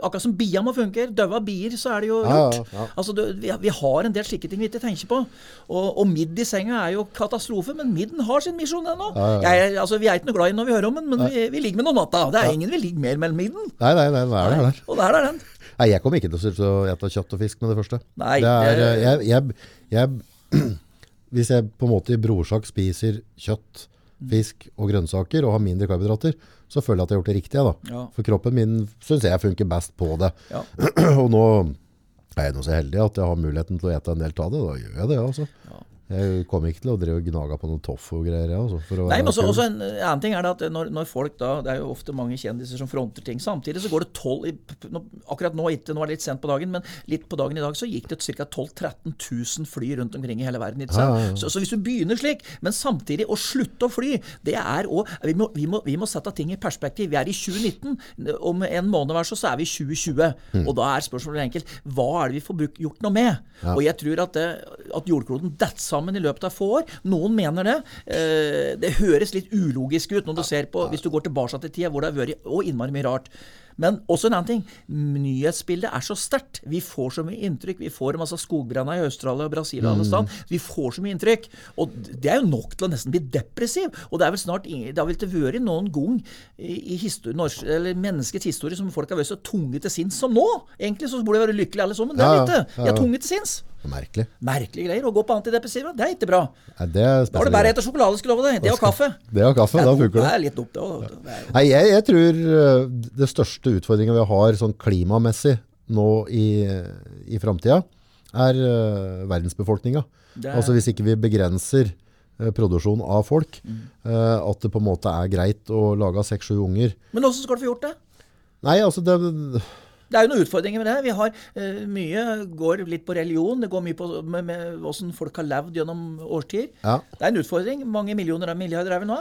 Speaker 2: Akkurat som bia må funke. Døva bier, så er det jo gjort. Altså du, vi, vi, har en del slike ting vi ikke tenker på. Og, og midd i senga er jo katastrofe, men midden har sin misjon ennå. Altså, vi er ikke noe glad i når vi hører om den, men vi, vi ligger med noen natta. Det er ingen vi ligger mer mellom midden.
Speaker 1: Nei, nei, nei, nei, nei. det.
Speaker 2: Og der er den.
Speaker 1: Nei, jeg kommer ikke til å ete kjøtt og fisk med det første.
Speaker 2: Nei,
Speaker 1: det er, jeg, jeg, jeg, hvis jeg på en måte i brorsak spiser kjøtt, fisk og grønnsaker og har mindre karbohydrater, så føler jeg at jeg har gjort det riktige. Da. Ja. For kroppen min syns jeg funker best på det. Ja. og nå er jeg nå så heldig at jeg har muligheten til å ete en del av det. Da gjør jeg det. altså. Ja. Jeg kom ikke til å drive og gnage på noe og greier. Altså,
Speaker 2: Nei, men også, også en annen ting er at når, når, folk da Det er jo ofte mange kjendiser som fronter ting. Samtidig så går det 12 Akkurat nå, ikke, nå er det litt sent på dagen, men litt på dagen i dag så gikk det ca. 12 000-13 000 fly rundt omkring i hele verden. Ja, ja, ja. Så, så, hvis du begynner slik, men samtidig å slutte å fly, det er òg vi, vi, vi, må sette ting i perspektiv. Vi er i 2019. Om en måned hver så, så er vi i 2020. Mm. Og da er spørsmålet enkelt hva er det vi får gjort noe med? Og jeg tror at, det, at jordkloden detter sammen sammen i løpet av få år. Noen mener det. Eh, det høres litt ulogisk ut når du ser på, hvis du går tilbake til tida hvor det har vært å innmari mye rart. Men også en annen ting. Nyhetsbildet er så sterkt. Vi får så mye inntrykk. Vi får masse skogbranner i Australia og Brasil og alle steder. Vi får så mye inntrykk. Og det er jo nok til å nesten bli depressiv. Og det er vel snart Det har vel ikke vært noen gang i, historie, norsk, eller menneskets historie som folk har vært så tunge til sinns som nå. Egentlig så burde vi være lykkelige alle sammen. Det er vi ikke. Vi er tunge til sinns.
Speaker 1: Merkelig.
Speaker 2: Merkelige greier. Å gå på antidepressiva, det er ikke bra.
Speaker 1: Nei, det er
Speaker 2: Da er det bare etter sjokolade, skulle love deg. Det og kaffe.
Speaker 1: Det og kaffe, da funker
Speaker 2: Det
Speaker 1: det.
Speaker 2: er litt dumt, det òg.
Speaker 1: Nei, jeg, jeg tror uh, det største utfordringen vi har sånn klimamessig nå i, i framtida, er uh, verdensbefolkninga.
Speaker 2: Er-
Speaker 1: Altså hvis ikke vi begrenser uh, produksjon av folk, uh, at det på en måte er greit å lage seks-sju unger.
Speaker 2: Men hvordan skal du få gjort det?
Speaker 1: Nei, altså det,
Speaker 2: Det er jo noen utfordringer med det. Vi har uh, Mye går litt på religion. Det går mye på med, med hvordan folk har levd gjennom årstider.
Speaker 1: ja,
Speaker 2: Det er en utfordring. Mange millioner av milliarder er vi nå.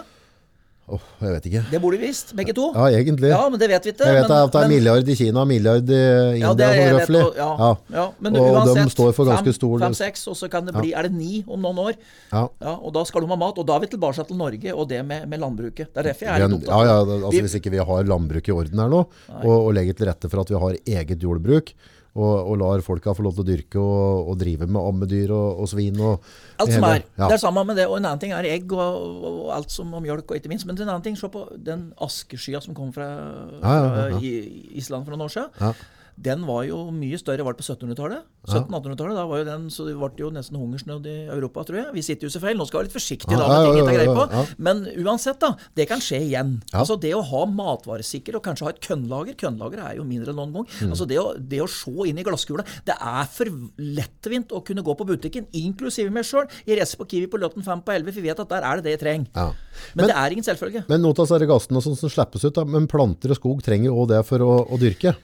Speaker 1: Åh, jeg vet ikke.
Speaker 2: Det burde vi visst, begge to.
Speaker 1: Ja, egentlig.
Speaker 2: Ja, men det vet vi ikke.
Speaker 1: Jeg vet
Speaker 2: men,
Speaker 1: at det er
Speaker 2: men-
Speaker 1: milliard i Kina, milliard i India,
Speaker 2: Ja, det er,
Speaker 1: sånn
Speaker 2: vet, og- ja, ja. Men
Speaker 1: Og
Speaker 2: uansett,
Speaker 1: de står for ganske stor-
Speaker 2: Fem-seks, og så kan det bli Er det ni om noen år?
Speaker 1: Ja.
Speaker 2: Ja, Og da skal de ha mat. Og da er vi tilbake til Norge og det med, med landbruket. Det er derfor jeg er
Speaker 1: Ja,
Speaker 2: litt
Speaker 1: ja,
Speaker 2: opptatt
Speaker 1: ja, det- altså Hvis ikke vi har landbruk i orden her nå, og, og legger til rette for at vi har eget jordbruk, og, og lar folka få lov til å dyrke og, og drive med ammedyr og, og svin og
Speaker 2: Alt som er.
Speaker 1: Ja.
Speaker 2: Det er samme med det. Og en annen ting er egg og, alt som og mjølk og ikke minst. Men en annen ting, se på den askeskya som kom fra,
Speaker 1: ja, ja, ja.
Speaker 2: Island for noen år siden. Den var jo mye større var det på 1700-tallet. 1700-1800-tallet, da var jo den, så det ble jo nesten hungersnød i Europa, tror jeg. Vi sitter jo så feil. Nå skal vi være litt forsiktige da med ting vi greie på. Men uansett, da. Det kan skje igjen. Altså det å ha matvaresikker og kanskje ha et kønnlager Kønnlager er jo mindre enn noen gang.
Speaker 1: Mm.
Speaker 2: Altså det å, det å se inn i glasskula Det er for lettvint å kunne gå på butikken, inklusive meg sjøl. Jeg reiser på Kiwi på Løtten 5 på 11, for vi vet at der er det det jeg trenger.
Speaker 1: Ja.
Speaker 2: Men, det er ingen selvfølge.
Speaker 1: Men nå av disse gassene sånn som slippes ut, da, men planter og skog trenger jo det for å, å dyrke.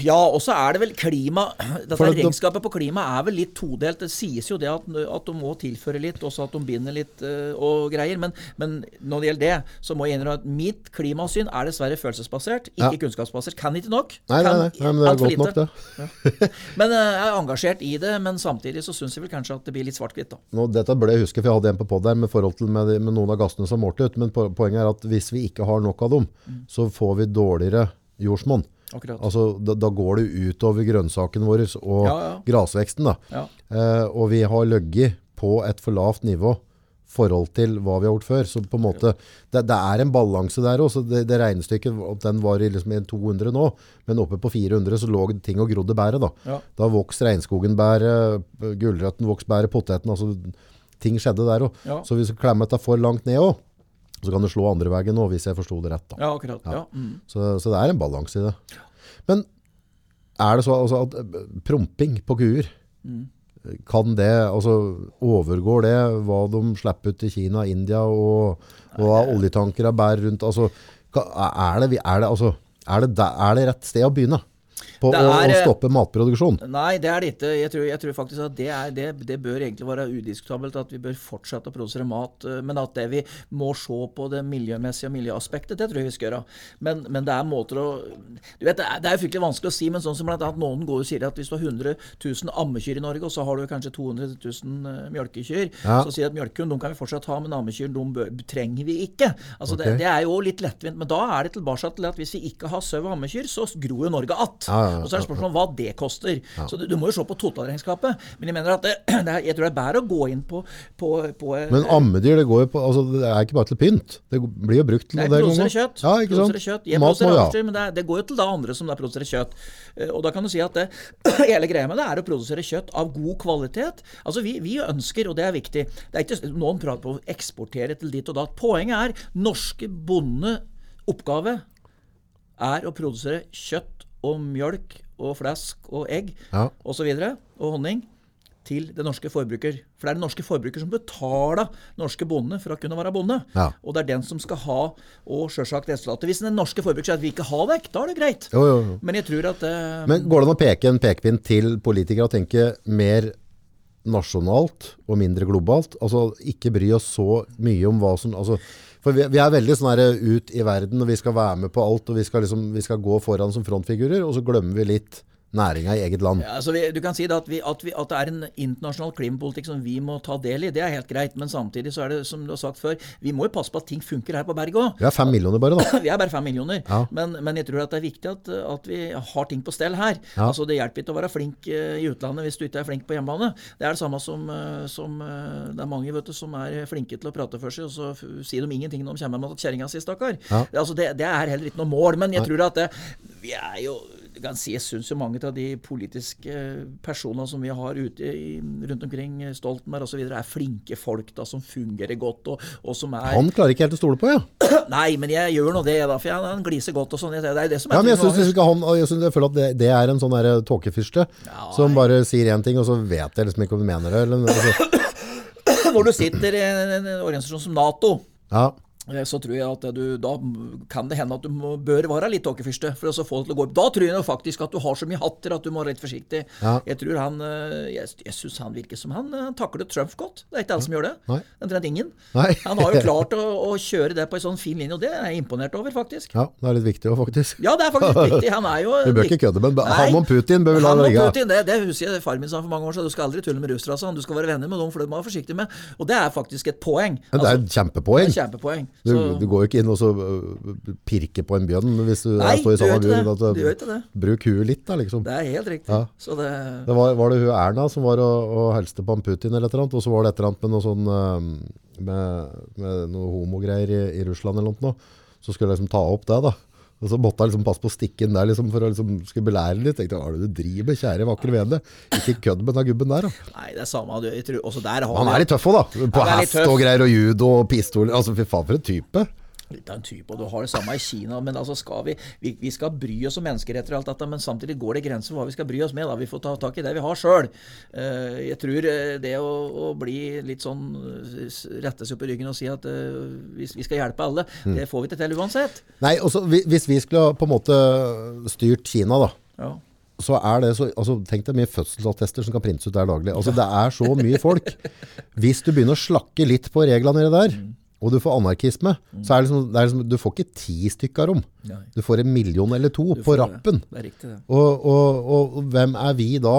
Speaker 2: Ja, og så er det vel klima Dette
Speaker 1: det-
Speaker 2: regnskapet på klima er vel litt todelt. Det sies jo det at, at de må tilføre litt, også at de binder litt uh, og greier. Men, men når det gjelder det, så må jeg innrømme at mitt klimasyn er dessverre følelsesbasert, ikke
Speaker 1: Ja.
Speaker 2: kunnskapsbasert. Kan ikke nok.
Speaker 1: Nei, nei, nei, nei, men det er godt
Speaker 2: lite.
Speaker 1: nok det.
Speaker 2: Men øh, jeg er engasjert i det, men samtidig så syns jeg vel kanskje at det blir litt svart-hvitt, da.
Speaker 1: Nå, dette burde jeg huske, for jeg hadde en på der med forhold til med, med noen av gassene som målte ut. Men poenget er at hvis vi ikke har nok av dem, så får vi dårligere jordsmonn.
Speaker 2: Akkurat.
Speaker 1: Altså, da, da går det utover grønnsakene våre og
Speaker 2: Ja, ja.
Speaker 1: grasveksten. Da.
Speaker 2: Ja.
Speaker 1: Eh, og vi har løgget på et for lavt nivå forhold til hva vi har gjort før. Så på en måte, det, det er en balanse der også. Det, det regnestykket, den var i liksom 200 nå, men oppe på 400 så lå ting og grodde bæret. Da,
Speaker 2: Ja.
Speaker 1: da vokste regnskogen bæret, gulrøtten vokste bæret, poteten, altså ting skjedde der også.
Speaker 2: Ja.
Speaker 1: Så hvis vi klemmer dette for langt ned også, så kan det slå andre veien òg, hvis jeg forstod det rett.
Speaker 2: Ja, akkurat. Ja. Mm.
Speaker 1: Så, så det er en balanse i det. Men er det så altså, at eh, promping på kuer,
Speaker 2: Mm.
Speaker 1: kan det, altså overgår det hva de slipper ut til Kina, India og, og hva oljetankere bærer rundt? Altså, er det, er det, altså, er det, er det rett sted å begynne på å,
Speaker 2: er,
Speaker 1: å
Speaker 2: eh,
Speaker 1: stoppe matproduksjon?
Speaker 2: Nei, det er det ikke. Jeg tror, jeg tror faktisk at det, er, det, det bør egentlig være udiskutabelt at vi bør fortsette å produsere mat. eh, Men at det vi må se på det miljømessige og miljøaspektet, det tror jeg vi skal gjøre. Men, men det er måter å Du vet, Det er, det er jo fryktelig vanskelig å si, men sånn som blant noen går og sier at hvis du har 100 000 ammekyr i Norge, og så har du kanskje 200 000 eh, mjølkekyr,
Speaker 1: Ja.
Speaker 2: så sier de at mjølkekyr de kan vi fortsatt ha, men ammekyr trenger vi ikke. Altså
Speaker 1: okay.
Speaker 2: det, det er jo litt lettvint. Men da er det tilbake til at hvis vi ikke har sau og ammekyr, så gror jo Norge att. Og så er det spørsmål om hva det koster. Så du, du må jo se på totalregnskapet. Men jeg mener at det, det er, jeg tror det er bedre å gå inn på, på, på
Speaker 1: Men ammedyr, det går jo på, altså det er ikke bare til pynt. Det blir jo brukt til
Speaker 2: Nei,
Speaker 1: det.
Speaker 2: produsere kjøtt.
Speaker 1: Ja, ikke sant?
Speaker 2: Kjøtt. Jeg
Speaker 1: Mat må vi
Speaker 2: men det, er- det går jo til da andre som da produserer kjøtt. Eh, Og da kan du si at det, hele greia med det er å produsere kjøtt av god kvalitet. Altså vi, vi ønsker, og det er viktig det er ikke, Noen prater på å eksportere til dit og da. Poenget er norske bonde oppgave er å produsere kjøtt og mjølk og flesk og egg
Speaker 1: Ja.
Speaker 2: osv. og honning til det norske forbruker. For det er den norske forbruker som betaler norske bonde for å kunne være bonde.
Speaker 1: Ja.
Speaker 2: Og det er den som skal ha og selvsagt resultatet. Hvis den norske forbruker sier at vi ikke har vekk, da er det greit.
Speaker 1: Jo, jo, jo.
Speaker 2: Men jeg tror at eh,
Speaker 1: Men går det an å peke en pekepinn til politikere og tenke mer nasjonalt og mindre globalt? Altså ikke bry oss så mye om hva som altså, For vi, vi er veldig sånn ut i verden, og vi skal være med på alt, og vi skal, liksom, vi skal gå foran som frontfigurer, og så glemmer vi litt næringa i eget land.
Speaker 2: Ja, altså vi, du kan si at, vi, at, vi, at, det er en internasjonal klimapolitikk som vi må ta del i. Det er helt greit. Men samtidig så er det som du har sagt før, vi må jo passe på at ting funker her på berget òg.
Speaker 1: Vi er fem millioner bare, da.
Speaker 2: vi er bare fem millioner.
Speaker 1: Ja.
Speaker 2: Men, men, jeg tror at det er viktig at, at vi har ting på stell her. Ja. Altså Det hjelper ikke å være flink eh, i utlandet hvis du ikke er flink på hjemmebane. Det er det samme som, eh, som eh, det er mange vet du, som er flinke til å prate for seg, og så sier de ingenting når de kommer med kjerringa si, stakkar. Altså det, det, er heller ikke noe mål. Men jeg tror at det, vi er jo du kan si, Jeg syns jo mange av de politiske personene som vi har ute i, rundt omkring, Stoltenberg osv., er flinke folk da, som fungerer godt. og, og som er...
Speaker 1: Han klarer ikke helt å stole på, ja?
Speaker 2: Nei, men jeg gjør nå det, da. For jeg, han gliser godt og sånn. Det er det som
Speaker 1: er ja, men jeg, synes, ikke han, jeg, synes, jeg føler at det, det er en sånn tåkefyrste ja, som bare sier én ting, og så vet jeg liksom ikke om du mener det. Eller,
Speaker 2: altså. Når du sitter i en organisasjon som Nato
Speaker 1: ja
Speaker 2: Eh, så tror jeg at du, da kan det hende at du må, bør være litt tåkefyrste for å få det til å gå opp. Da tror jeg faktisk at du har så mye hatter at du må være litt forsiktig. Ja. Jeg tror han, eh, jeg, jeg syns han virker som han, han takler Trump godt. Det er ikke alle som gjør det. Nei. Omtrent ingen. Nei. Han har jo klart å, å, kjøre det på en sånn fin linje, og det er jeg imponert over, faktisk.
Speaker 1: Ja, det er litt viktig òg, faktisk.
Speaker 2: Ja, det er faktisk viktig. Han er jo
Speaker 1: Vi bør ikke kødde, men han om Putin bør vi la
Speaker 2: ligge. Putin, det, det husker jeg far min sa for mange år siden. Du skal aldri tulle med russere, altså. Du skal være venner med dem, for det må du være forsiktig med. Og det er faktisk et poeng.
Speaker 1: Altså, det er et altså, kjempepoeng.
Speaker 2: Det er kjempepoeng.
Speaker 1: Du, du går jo ikke inn og så pirker på en bjønn hvis du Nei, står i samme bur. Altså,
Speaker 2: du vet det.
Speaker 1: Bruk huet litt, da, liksom.
Speaker 2: Det er helt riktig. Ja. Det...
Speaker 1: det var, var, det hun Erna som var og, og helste på Putin eller et eller annet, og så var det et eller annet med noe sånn øh, med, med noe homogreier i, i Russland eller noe. Så skulle jeg liksom ta opp det, da. Og så måtte jeg liksom passe på å stikke inn der liksom, for å liksom, skulle belære litt. Tenkte, Hva er det du driver med, kjære vakre vene? Ikke kødd med den gubben der, da.
Speaker 2: Nei, det er samme. Jeg tror, også der
Speaker 1: har Han er litt tøff òg, da. På hest og greier og judo og pistoler. Altså, fy faen, for en type
Speaker 2: litt av en type, og du har det samme i Kina. Men altså skal vi, vi, vi skal bry oss om menneskeretter og alt dette, men samtidig går det grenser for hva vi skal bry oss med. da, Vi får ta tak i det vi har sjøl. Eh, jeg tror eh, det å, å, bli litt sånn eh, rette seg opp i ryggen og si at vi, skal hjelpe alle, mm. det får vi ikke til uansett.
Speaker 1: Nei, også, Hvis vi skulle på en måte styrt Kina, da. Ja så er det så, altså, Tenk deg mye fødselsattester som kan printes ut der daglig. Altså, det er så mye folk. Hvis du begynner å slakke litt på reglene der, mm og du får anarkisme, mm. så er det liksom, det er liksom, du får ikke ti stykker om. Nei. Du får en million eller to på rappen.
Speaker 2: Det. Det er riktig, det.
Speaker 1: Og, og, og, og, hvem er vi da,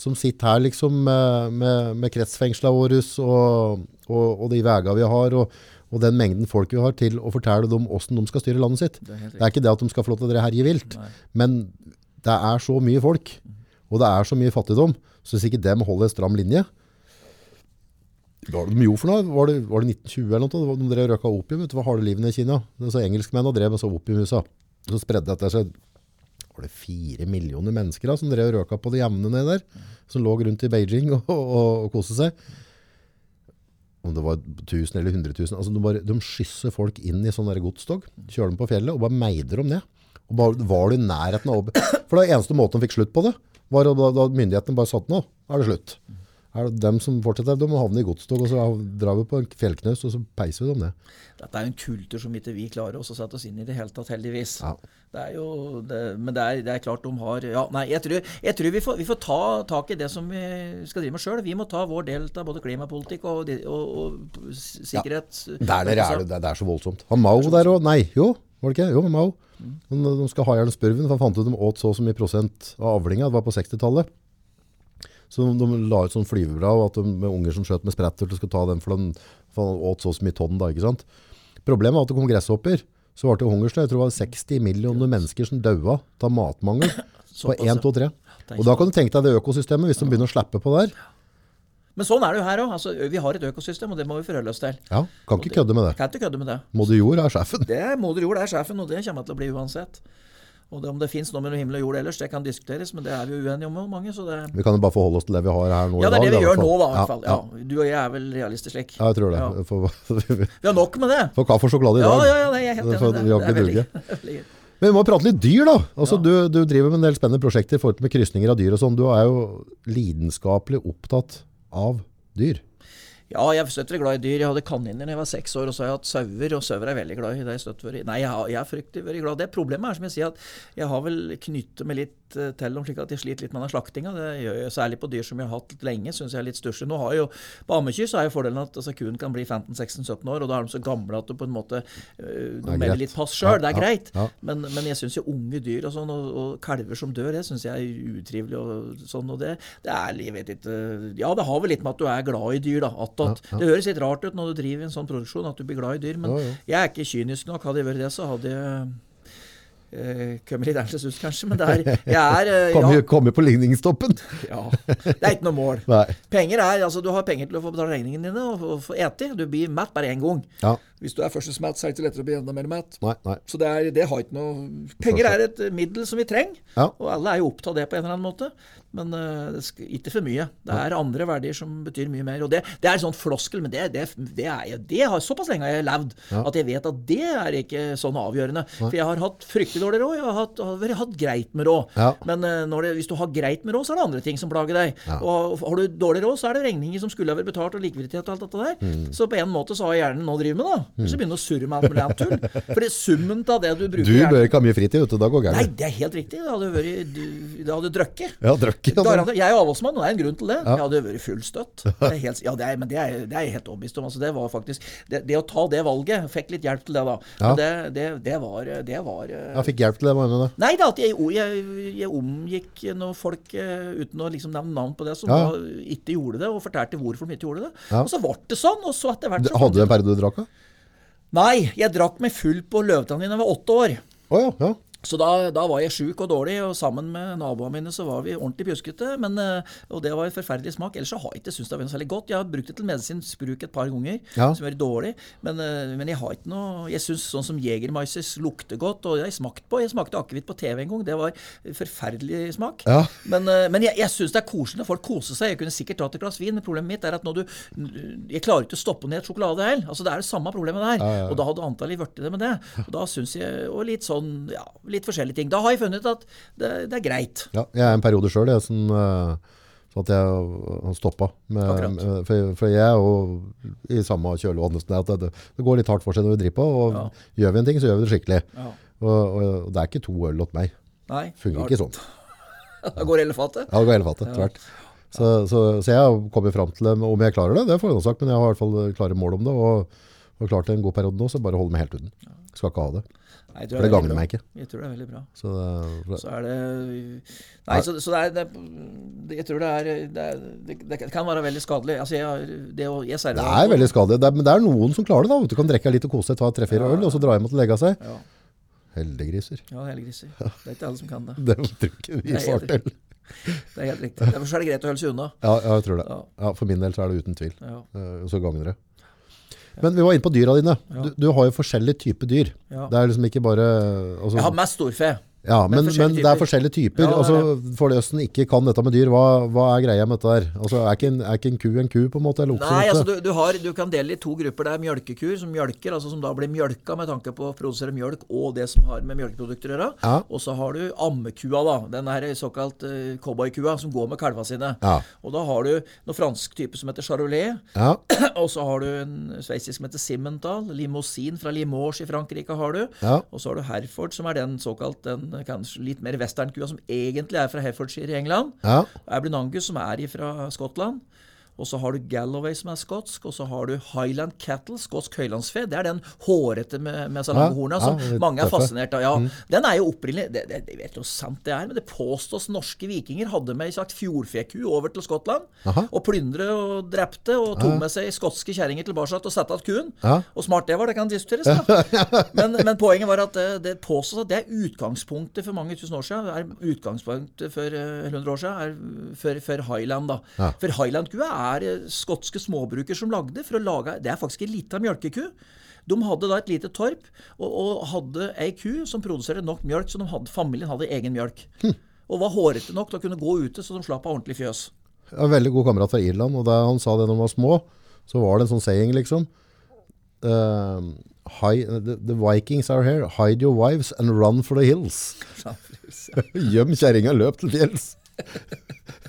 Speaker 1: som sitter her liksom med, med, med kretsfengsla våre og, og, de veiene vi har, og, den mengden folk vi har, til å fortelle dem hvordan de skal styre landet sitt. Det er, det er ikke det at de skal få lov til å herje vilt, Nei. men det er så mye folk, og det er så mye fattigdom, så hvis ikke dem holder en stram linje, hva var det de gjorde for noe? Var det, var det 1920 eller noe? De drev røka opium Vet du, hva har det livene i Kina. Så Engelskmennene drev med så opiumhusa. Så spredde dette seg var det fire millioner mennesker da, som drev røka på det jevne nede der. Som lå rundt i Beijing og, og, og koste seg. Om det var 1000 eller 100 000. Altså de, bare, de skysser folk inn i sånn godstog. Kjører dem på fjellet og bare meider dem ned. Og bare, var du i nærheten av For det eneste måten de fikk slutt på det, var da, da myndighetene bare satte nå. er det slutt er det dem som fortsetter, de må havne i godstog, og så drar vi på en fjellknaus, og så peiser vi dem ned.
Speaker 2: Dette er jo en kultur som ikke vi klarer å sette oss inn i det hele tatt, heldigvis.
Speaker 1: Ja.
Speaker 2: Det er jo, det, men det er, det er, klart de har ja, Nei, jeg tror, jeg tror vi, får, vi, får, ta tak i det som vi skal drive med sjøl. Vi må ta vår del av både klimapolitikk og, og, og sikkerhet.
Speaker 1: Ja. Der, der er det, det, er så voldsomt. Han Mao der òg. Nei, jo, var det ikke? Jo, Mao. Mm. De skal ha igjen spurven, for han fant ut de åt så og så mye prosent av avlinga. Det var på 60-tallet. Så de, de la ut sånn flyvebra at de, med unger som skjøt med sprettert, skulle ta den for den for åt så mye tonn. da, ikke sant? Problemet var at det kom gresshopper. Så ble det hungersnød. Jeg tror det var 60 millioner mennesker som daua av matmangel på 1, 2, 3. Og da kan du tenke deg det økosystemet, hvis de begynner å slippe på der.
Speaker 2: Men sånn er det jo her òg. Altså, vi har et økosystem, og det må vi forholde oss til.
Speaker 1: Ja, Kan ikke kødde med det.
Speaker 2: Kan ikke kødde med det.
Speaker 1: Moder jord er sjefen.
Speaker 2: Det Moder jord er sjefen, og det kommer til å bli uansett. Og det, Om det fins noe mellom himmel og jord ellers, det kan diskuteres, men det er vi uenige om mange. så det...
Speaker 1: Vi kan jo bare forholde oss til det vi har her nå
Speaker 2: Ja, det er det vi gjør nå, da, i hvert fall. Ja, ja. Du og jeg er vel realister slik?
Speaker 1: Ja, jeg tror det. Ja. For,
Speaker 2: vi har nok med det.
Speaker 1: For kaffe og sjokolade i dag.
Speaker 2: Ja, ja, ja, jeg er helt enig.
Speaker 1: Det, det, duge. Men vi må prate litt dyr, da. Altså, du, du, driver med en del spennende prosjekter i forhold med krysninger av dyr og sånn. Du er jo lidenskapelig opptatt av dyr.
Speaker 2: Ja, jeg er støtt glad i dyr. Jeg hadde kaniner da jeg var seks år, og så har jeg hatt sauer, og sauer er veldig glad i. Det er støtt Nei, jeg, er fryktelig veldig glad. Det problemet er som jeg sier, at jeg har vel knyttet meg litt til dem, slik at de sliter litt med den slaktinga. Det gjør jeg særlig på dyr som jeg har hatt lenge, syns jeg er litt stusslig. Nå har jo, På ammekyr så er jo fordelen at altså, kuen kan bli 15-16-17 år, og da er de så gamle at du på en måte uh,
Speaker 1: er
Speaker 2: melder litt pass sjøl.
Speaker 1: Ja,
Speaker 2: det er
Speaker 1: ja,
Speaker 2: greit.
Speaker 1: ja.
Speaker 2: Men, men jeg syns jo unge dyr og sånn, og, og kalver som dør, det syns jeg er utrivelig. og sånn, og det, det er, jeg vet ikke Ja, det har vel litt med at du er glad i dyr, da. Attåt. Det høres litt rart ut når du driver en sånn produksjon, at du blir glad i dyr. Men jeg er ikke kynisk nok. Hadde jeg vært det, så hadde jeg eh, kommet litt annerledes ut, kanskje. Men det er, jeg er eh,
Speaker 1: kommer,
Speaker 2: ja,
Speaker 1: komme på ligningstoppen.
Speaker 2: ja. Det er ikke noe mål.
Speaker 1: Nei.
Speaker 2: Penger er, altså Du har penger til å få betale regningene dine og få ete. Du blir mett bare én gang.
Speaker 1: Ja.
Speaker 2: Hvis du er førstes mett, så er det ikke lettere å bli enda mer mett.
Speaker 1: Nei, nei.
Speaker 2: Så det, er, det har ikke noe Penger er et middel som vi trenger,
Speaker 1: Ja.
Speaker 2: og alle er jo opptatt av det på en eller annen måte. Men uh, ikke for mye. Det er andre verdier som betyr mye mer. Og det, det er en sånn floskel, men det, det, er det har Såpass lenge har jeg levd at jeg vet at det er ikke sånn avgjørende. For jeg har hatt fryktelig dårlig råd, jeg har hatt, har hatt greit med råd.
Speaker 1: Ja.
Speaker 2: Men uh, hvis du har greit med råd, så er det andre ting som plager deg.
Speaker 1: Ja.
Speaker 2: Og har du dårlig råd, så er det regninger som skulle ha vært betalt, og likviditet og alt dette der.
Speaker 1: Mm.
Speaker 2: Så på en måte så har hjernen nå driver med, da. Så begynner å surre med alt mulig annet tull. For er summen av det du bruker
Speaker 1: Du bør ikke ha mye fritid, vet du. Da går
Speaker 2: Nei, det er helt riktig. Det hadde vært du, Det hadde drukket.
Speaker 1: Ja, drøkk. Ja,
Speaker 2: Jeg er avholdsmann, og det er en grunn til det.
Speaker 1: Ja.
Speaker 2: Jeg hadde vært full støtt. Det helt, ja, det er, men det er, det er jeg helt overbevist om. Altså, det var faktisk det, det å ta det valget Fikk litt hjelp til det, da.
Speaker 1: Ja.
Speaker 2: Det, det, det var, det var eh,
Speaker 1: Jeg fikk hjelp til det, mener du?
Speaker 2: Nei da, at jeg, jeg, jeg omgikk noen folk eh, uten å liksom nevne navn på det, som
Speaker 1: Ja.
Speaker 2: da ikke gjorde det, og fortalte hvorfor de ikke gjorde det.
Speaker 1: Ja.
Speaker 2: Og så ble det sånn, og så etter hvert så
Speaker 1: Hadde du en periode du drakk av?
Speaker 2: Nei, jeg drakk meg full på løvetann da jeg åtte år.
Speaker 1: Oh, ja, ja.
Speaker 2: Så da, da var jeg sjuk og dårlig, og sammen med naboene mine så var vi ordentlig pjuskete. Men, eh, og det var en forferdelig smak. Ellers så har jeg ikke syntes det var noe særlig godt. Jeg har brukt det til medisinsk bruk et par ganger,
Speaker 1: Ja.
Speaker 2: som er dårlig. Men, eh, men jeg har ikke noe Jeg syns sånn som Jegermaises lukter godt, og jeg smakte på Jeg smakte akevitt på TV en gang. Det var forferdelig smak.
Speaker 1: Ja.
Speaker 2: Men, eh, men jeg, jeg syns det er koselig når folk koser seg. Jeg kunne sikkert tatt et glass vin, men problemet mitt er at når du Jeg klarer ikke å stoppe ned et sjokolade heller. Altså, det er det samme problemet der.
Speaker 1: Ja.
Speaker 2: Og da hadde antallet blitt det med det. Og da syns jeg Og litt sånn Ja, litt forskjellige ting. Da har jeg funnet at det, det er greit.
Speaker 1: ja. Jeg er en periode sjøl, som sånn så at jeg har stoppa. For, for jeg er jo i samme kjølvann. Det, det går litt hardt for seg når vi driver på. Og
Speaker 2: Ja.
Speaker 1: gjør vi en ting, så gjør vi det skikkelig.
Speaker 2: Ja.
Speaker 1: Og, og, og det er ikke to øl åt meg.
Speaker 2: Nei.
Speaker 1: Fungerer ikke sånn.
Speaker 2: Da går hele fatet.
Speaker 1: Ja, det går hele fatet, tvert. Så, så, så jeg har kommet fram til det. Om jeg klarer det, det får jeg sagt, men jeg har i hvert fall klare mål om det. Og, og klart det en god periode nå, så bare holder meg helt uten. Skal ikke ha det.
Speaker 2: Nei,
Speaker 1: For
Speaker 2: det,
Speaker 1: det
Speaker 2: er
Speaker 1: gagner meg ikke.
Speaker 2: Jeg tror det er veldig bra.
Speaker 1: Så det,
Speaker 2: Så er det Nei, så, så det er det, Jeg tror det er det, det, kan være veldig skadelig. Altså, jeg, det jeg server
Speaker 1: det er veldig skadelig. Men det er noen som klarer det. da. Du kan drikke litt og kose deg, ta tre-fire øl, og så dra hjem og legge seg.
Speaker 2: Ja,
Speaker 1: Heldiggriser.
Speaker 2: ja heldiggriser. Det er ikke alle som kan det.
Speaker 1: Det tror ikke vi får til.
Speaker 2: Det er helt riktig. Derfor er det greit å holde seg unna.
Speaker 1: Ja, ja, jeg tror det.
Speaker 2: Ja.
Speaker 1: Ja, for min del så er det uten tvil.
Speaker 2: Ja.
Speaker 1: Eh, Så gagner det. Men vi var inne på dyra dine.
Speaker 2: Ja.
Speaker 1: Du, du har jo forskjellige typer dyr.
Speaker 2: Ja.
Speaker 1: Det er liksom ikke bare altså,
Speaker 2: Jeg har mest storfe.
Speaker 1: Ja, men, men det er forskjellige typer.
Speaker 2: Ja, det er
Speaker 1: altså, for de som ikke kan dette med dyr, hva, hva er greia med dette der? Altså, er, ikke en, er ikke en ku en ku, på en måte?
Speaker 2: Nei, altså du, du, har, du kan dele i to grupper. Det er mjølkekuer som mjølker, altså som da blir mjølka med tanke på å produsere mjølk og det som har med mjølkeprodukter å gjøre.
Speaker 1: Ja.
Speaker 2: Og så har du ammekua, da. Den her såkalt uh, cowboykua som går med kalva sine.
Speaker 1: Ja.
Speaker 2: Og da har du noen fransk type som heter charolais.
Speaker 1: Ja,
Speaker 2: Og så har du en sveitsisk som heter Simmental. Limousin fra Limoges i Frankrike har du.
Speaker 1: ja,
Speaker 2: Og så har du Herford, som er den såkalt den kanskje litt mer westernkua, som egentlig er fra Herefordshire i England.
Speaker 1: ja,
Speaker 2: Ablin Angus, som er fra Skottland. Og så har du Galloway, som er skotsk. Og så har du Highland Cattle, skotsk høylandsfe. Det er den hårete med, med så lange
Speaker 1: Ja,
Speaker 2: horna som mange er fascinert av. Ja, Den er jo opprinnelig det, det, Jeg vet jo sant det er, men det påstås norske vikinger hadde med ei slags fjordfeku over til Skottland.
Speaker 1: Aha.
Speaker 2: Og plyndre og drepte, og tok med seg skotske kjerringer tilbake og satte igjen kuen.
Speaker 1: Ja.
Speaker 2: Og smart det var, det kan diskuteres. Men, men poenget var at det, det påstås at det er utgangspunktet for mange tusen år siden. Er utgangspunktet for eh, 100 år siden er for, for Highland. da. For Highland-kua er eh, skotske småbruker som lagde for å lage Det er faktisk en lita mjølkeku. De hadde da et lite torp og, og hadde ei ku som produserte nok mjølk, så de hadde, familien hadde egen mjølk. Og var hårete nok til å kunne gå ute, så de slapp av ordentlig fjøs.
Speaker 1: Jeg har en veldig god kamerat fra Irland, og da han sa det når de var små, så var det en sånn saying, liksom. Uh, hi, the, the Vikings are here. Hide your wives and run for the hills. Gjem kjerringa, løp til fjells.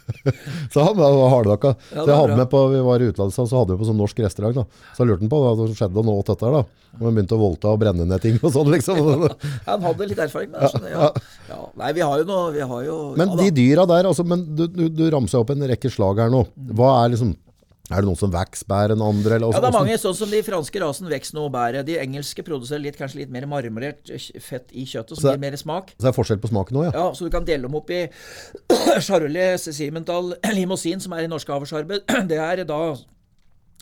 Speaker 1: Så han var hardnakka.
Speaker 2: Ja,
Speaker 1: så jeg hadde med på, vi var i utlandet, så hadde vi på sånn norsk restaurant. da. Så jeg lurte han på hva som skjedde nå åt dette da. Og vi begynte å voldta og brenne ned ting og sånn, liksom.
Speaker 2: Han hadde litt erfaring med det. Ja. Ja. Nei, vi har jo noe vi har jo,
Speaker 1: Men
Speaker 2: ja,
Speaker 1: de dyra der, altså, men du, du, du ramser opp en rekke slag her nå. Hva er liksom Er det noen som vokser bedre enn andre? Eller,
Speaker 2: Ja, det er mange, sånn som de franske rasen vokser noe bedre. De engelske produserer litt, kanskje litt mer marmorert fett i kjøttet, som
Speaker 1: Så-
Speaker 2: gir mer smak.
Speaker 1: Så det er forskjell på smaken òg, ja.
Speaker 2: Ja, Så du kan dele dem opp i Charolais, Simental, Limousin, som er i norske avlsarbeid. Det er da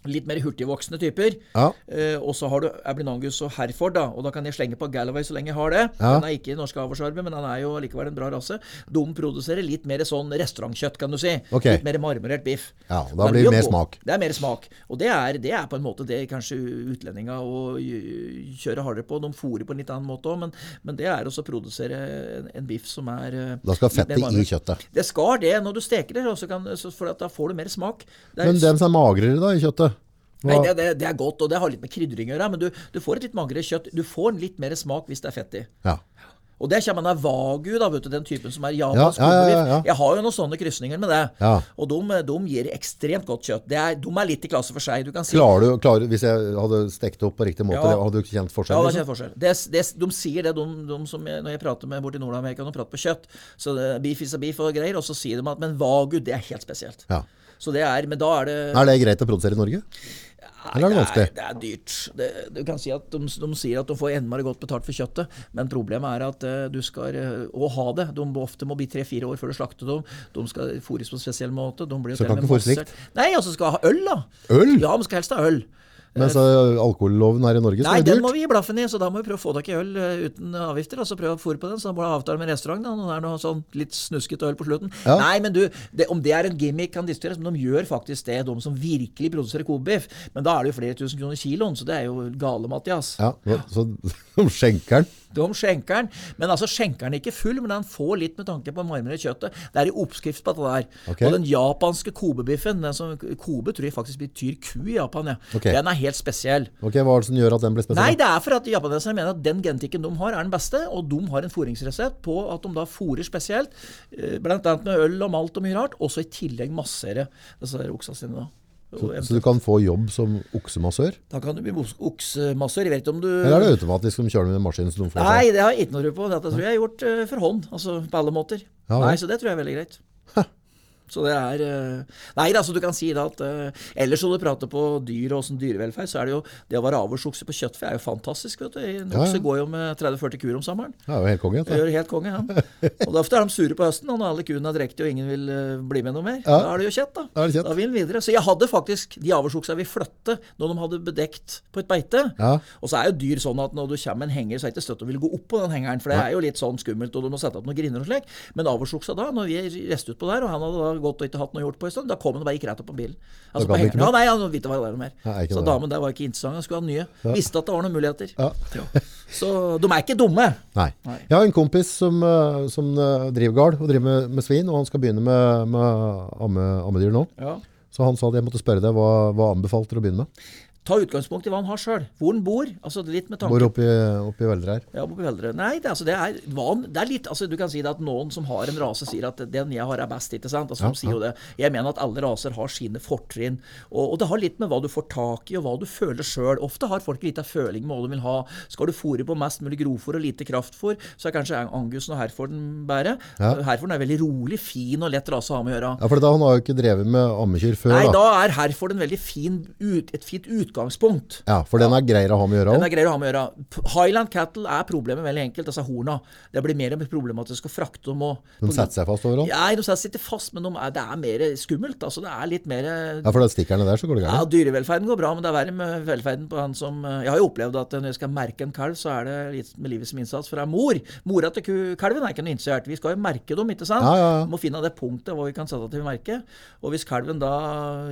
Speaker 2: litt mer hurtigvoksende typer.
Speaker 1: Ja.
Speaker 2: Uh, og så har du Ablinangus og Herford, da. Og da kan jeg slenge på Galloway så lenge jeg har det.
Speaker 1: Ja.
Speaker 2: Den er ikke i norske avlsarbeid, men den er jo likevel en bra rase. De produserer litt mer sånn restaurantkjøtt, kan du si.
Speaker 1: Okay.
Speaker 2: Litt mer marmorert biff.
Speaker 1: Ja, da
Speaker 2: Men
Speaker 1: blir det mer smak.
Speaker 2: Det er mer smak. Og det er, det er på en måte det kanskje utlendinga og kjøre kjører hardere på. De fôrer på en litt annen måte òg, men, men det er også å produsere en, en biff som er øh,
Speaker 1: Da skal fettet i kjøttet.
Speaker 2: Det skal det når du steker det, så kan, så for da får du mer smak.
Speaker 1: Men den som er magrere da i kjøttet?
Speaker 2: Nei, det, det, det er godt, og det har litt med krydring å gjøre, men du, du får et litt magrere kjøtt. Du får en litt mer smak hvis det er fett i.
Speaker 1: Ja.
Speaker 2: Og det kommer av Vagu, da, vet du, den typen som er japansk
Speaker 1: Ja, ja, ja, ja.
Speaker 2: Jeg har jo noen sånne krysninger med det.
Speaker 1: Ja.
Speaker 2: Og de, de gir ekstremt godt kjøtt. Det er, de er litt i klasse for seg. Du kan si
Speaker 1: Klarer du, klarer, hvis jeg hadde stekt det opp på riktig måte,
Speaker 2: Ja.
Speaker 1: hadde du ikke kjent
Speaker 2: Ja,
Speaker 1: forskjell?
Speaker 2: det er
Speaker 1: liksom?
Speaker 2: kjent forskjell. Det, det, de sier det, de, de som jeg, når jeg prater med borti Nord-Amerika, de prater på kjøtt. Så det, beef is a beef og greier. Og så sier de at men Vagu, det er helt spesielt.
Speaker 1: Ja.
Speaker 2: Så det er, Men da er det
Speaker 1: Er det greit å produsere i Norge? Eller er det vanskelig?
Speaker 2: Det er, det er dyrt. Det, du kan si at de, de sier at de får innmari godt betalt for kjøttet, men problemet er at eh, du skal å ha det. De ofte må bli tre-fire år før du slakter dem. De skal fôres på en spesiell måte. De blir
Speaker 1: Så kan ikke fôres
Speaker 2: likt? Nei, altså skal ha øl, da.
Speaker 1: Øl?
Speaker 2: Ja, de skal helst ha øl.
Speaker 1: Mens eh, alkoholloven her i Norge, så
Speaker 2: Nei,
Speaker 1: det
Speaker 2: den må vi gi blaffen i, så da må vi prøve å få tak i øl eh, uten avgifter. Altså prøve å fôre på den, så da må du ha avtale med restaurant. Da, når det er noe sånn litt snuskete øl på slutten.
Speaker 1: Ja.
Speaker 2: Nei, men du, det, om det er en gimmick kan diskuteres, men de gjør faktisk det, de som virkelig produserer kobebiff. Men da er det jo flere tusen kroner kiloen, så det er jo gale, Mathias.
Speaker 1: Ja, så de skjenker den.
Speaker 2: De skjenker den. Men altså skjenker den ikke full, men den får litt med tanke på marmorert kjøttet. Det er i oppskrift på dette der.
Speaker 1: Okay.
Speaker 2: Og den japanske kobebiffen, den som, kobe tror jeg faktisk betyr ku i Japan, ja.
Speaker 1: Okay.
Speaker 2: Den er helt spesiell.
Speaker 1: Ok, Hva er det som gjør at den blir spesiell?
Speaker 2: Nei, det er for at japaneserne mener at den genetikken de har, er den beste, og de har en fôringsresept på at de da fôrer spesielt, eh, blant annet med øl og malt og mye rart, og så i tillegg massere disse oksa sine. da. Så,
Speaker 1: Så du kan få jobb som oksemassør?
Speaker 2: Da kan du bli oksemassør. Jeg vet ikke om du
Speaker 1: Eller er det automatisk som kjører med en maskin? Som de får
Speaker 2: Nei, det har jeg ikke noe tro på. Dette tror jeg er gjort eh, for hånd. Altså på alle måter.
Speaker 1: Ja.
Speaker 2: Nei, Så det tror jeg er veldig greit. Så det er Nei Nei, altså du kan si da at uh, Ellers når du prater på dyr og sånn dyrevelferd, så er det jo Det å være avlsokse på kjøttfe er jo fantastisk, vet du. En
Speaker 1: Ja, ja.
Speaker 2: går jo med 30-40 kur om sommeren.
Speaker 1: Det er jo helt konge.
Speaker 2: Det gjør helt konge, han. Og da er de sure på høsten, og når alle kuene er drektige og ingen vil eh, bli med noe mer.
Speaker 1: Ja.
Speaker 2: Da er det jo kjett, da.
Speaker 1: Da er det kjett.
Speaker 2: Da vil den videre. Så jeg hadde faktisk de avlsoksa vi flytte når de hadde bedekt på et beite.
Speaker 1: Ja.
Speaker 2: Og så er jo dyr sånn at når du kommer med en henger, så er det ikke støtt å ville gå opp på den hengeren, for det er jo litt sånn skummelt, og du må sette opp noen grinder og slik. Men avlsoksa da, når vi reiste utpå der, og han hadde da gått og ikke hatt noe gjort på en stund, da kom han og bare gikk rett opp på bilen. Altså på
Speaker 1: ikke
Speaker 2: hengeren. Ja, nei, han ikke hva det var mer.
Speaker 1: Nei,
Speaker 2: så damen der var ikke interessant, han skulle ha nye. Visste at det var noen muligheter.
Speaker 1: Ja.
Speaker 2: Så de er ikke dumme.
Speaker 1: Nei.
Speaker 2: Nei.
Speaker 1: Jeg har en kompis som, eh, som eh, driver gard og driver med, med svin, og han skal begynne med, med ammedyr nå.
Speaker 2: Ja.
Speaker 1: Så han sa at jeg måtte spørre deg hva, hva anbefalte du å begynne med?
Speaker 2: Ta utgangspunkt i hva han har sjøl. Hvor han bor. altså litt med tanke
Speaker 1: Bor oppi, oppi Veldre her.
Speaker 2: Ja, oppe i Veldre. Nei, det, altså, det, er, van, det er litt altså, Du kan si det at noen som har en rase, sier at den jeg har, er best. ikke sant? Altså,
Speaker 1: Ja,
Speaker 2: de sier jo det. Jeg mener at alle raser har sine fortrinn. Og, og det har litt med hva du får tak i, og hva du føler sjøl. Ofte har folk lite føling med hva de vil ha. Skal du fôre på mest mulig grovfòr og lite kraftfòr, så er kanskje Angusen og Herforden bedre.
Speaker 1: Ja.
Speaker 2: Herforden er veldig rolig, fin og lett rase å ha med å gjøre.
Speaker 1: Ja, for da, Han har jo ikke drevet med ammekyr før.
Speaker 2: Nei,
Speaker 1: da.
Speaker 2: da er Herforden veldig fin, ut, et fint utgangspunkt.
Speaker 1: Ja, For den er greiere å ha med å gjøre
Speaker 2: Den er greier å ha med å gjøre. Highland cattle er problemet veldig enkelt, altså horna. Det blir mer problematisk å frakte dem. Og,
Speaker 1: De setter seg fast overalt.
Speaker 2: Nei, de setter ikke fast, men de er, det er mer skummelt. Altså, det er litt mer
Speaker 1: Ja, for det stikkerne der, så går det
Speaker 2: ja. Dyrevelferden går bra, men det er verre med velferden på han som eh, Jeg har jo opplevd at når jeg skal merke en kalv, så er det litt med livet som innsats. For det er mor. Mora til kalven er ikke noe interessert. Vi skal jo merke dem, ikke sant?
Speaker 1: Ja, ja, ja.
Speaker 2: Vi må finne det punktet hvor vi kan sette til merke. Og hvis kalven da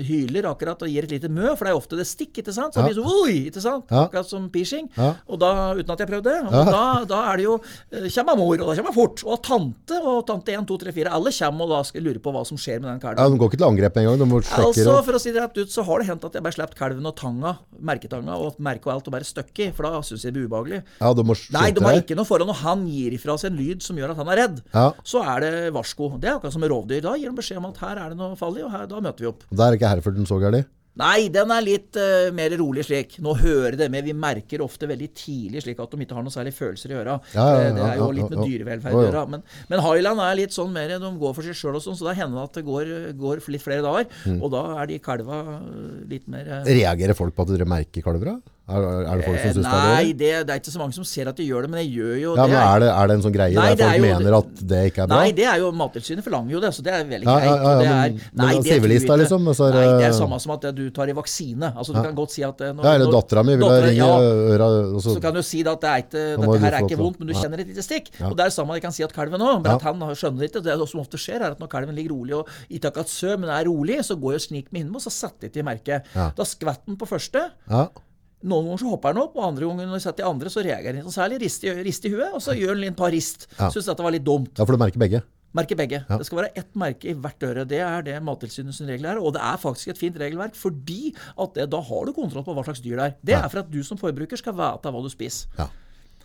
Speaker 2: hyler akkurat og gir et lite mø, for det er ofte det stikker ikke sant? Så
Speaker 1: Ja.
Speaker 2: blir det så, oi, ikke sant? Akkurat som piercing.
Speaker 1: Ja.
Speaker 2: Og da, uten at jeg prøvde. Og da, da er det jo eh, kommer mor, og da kommer fort. Og tante og tante 1, 2, 3, 4. Alle kommer og da skal lure på hva som skjer med den kalven.
Speaker 1: Ja, De går ikke til angrep engang. De må sjekke
Speaker 2: Altså, For å si det rett ut, så har det hendt at jeg bare slipper kalven og tanga, merketanga, og merket og alt, og bare støkker. for da syns jeg det blir ubehagelig.
Speaker 1: Ja, de må
Speaker 2: Nei, de har ikke noe forhold. Når han gir ifra seg en lyd som gjør at han er redd,
Speaker 1: Ja.
Speaker 2: så er det varsko. Det er akkurat som med rovdyr. Da gir de beskjed om at her er det noe farlig, og her, da møter vi opp.
Speaker 1: Der er ikke Hereforden så gærent.
Speaker 2: Nei, den er litt uh, mer rolig slik. Nå hører det med. Vi merker ofte veldig tidlig slik at de ikke har noe særlig følelser i øra.
Speaker 1: Ja, ja,
Speaker 2: ja, det er jo litt med dyrevelferd å gjøre. Men, men Highland er litt sånn mer De går for seg sjøl og sånn, så det hender at det går, går litt flere dager.
Speaker 1: Mm.
Speaker 2: Og da er de kalva eh, litt mer uh,
Speaker 1: Reagerer folk på at dere merker kalver? Er, er det folk som
Speaker 2: eh,
Speaker 1: syns det er
Speaker 2: Nei, det, det er ikke så mange som ser at de gjør det, men jeg gjør jo
Speaker 1: Ja,
Speaker 2: det.
Speaker 1: men er det, er det en sånn greie
Speaker 2: Nei,
Speaker 1: der
Speaker 2: er
Speaker 1: folk
Speaker 2: jo-
Speaker 1: mener at det ikke er bra?
Speaker 2: Nei, det er jo Mattilsynet forlanger jo det, så det er veldig greit.
Speaker 1: ja, ja,
Speaker 2: ja,
Speaker 1: men-
Speaker 2: er,
Speaker 1: men
Speaker 2: nei,
Speaker 1: den sivilista, liksom, så er
Speaker 2: Nei, det er
Speaker 1: det-
Speaker 2: samme som at du tar i vaksine. Altså, du kan godt si at eh, når,
Speaker 1: Ja, eller dattera mi vil
Speaker 2: dattera-
Speaker 1: ringe
Speaker 2: ja,
Speaker 1: øra så,
Speaker 2: så kan du si at det er ikke, dette her er ikke vondt, men du kjenner et lite stikk. Og det er det samme jeg kan si at kalven òg,
Speaker 1: men
Speaker 2: at han har- skjønner ikke. Det som ofte skjer, er at når kalven ligger rolig og ikke akkurat søv, men er rolig, så går jo snik med hinne, og så setter de til merket. Da skvetter den på første. Noen ganger så hopper den opp, og andre ganger når jeg setter de andre, så reagerer den noe særlig. Rist i, rist i huet, og så gjør den et par rist.
Speaker 1: Ja.
Speaker 2: Syns dette var litt dumt.
Speaker 1: ja, for du merker begge.
Speaker 2: Merker begge.
Speaker 1: Ja.
Speaker 2: Det skal være ett merke i hvert øre. Det er det Mattilsynets regel er. Og det er faktisk et fint regelverk, fordi at det, da har du kontroll på hva slags dyr det er. Det
Speaker 1: Ja.
Speaker 2: er for at du som forbruker skal vite hva du spiser.
Speaker 1: Ja.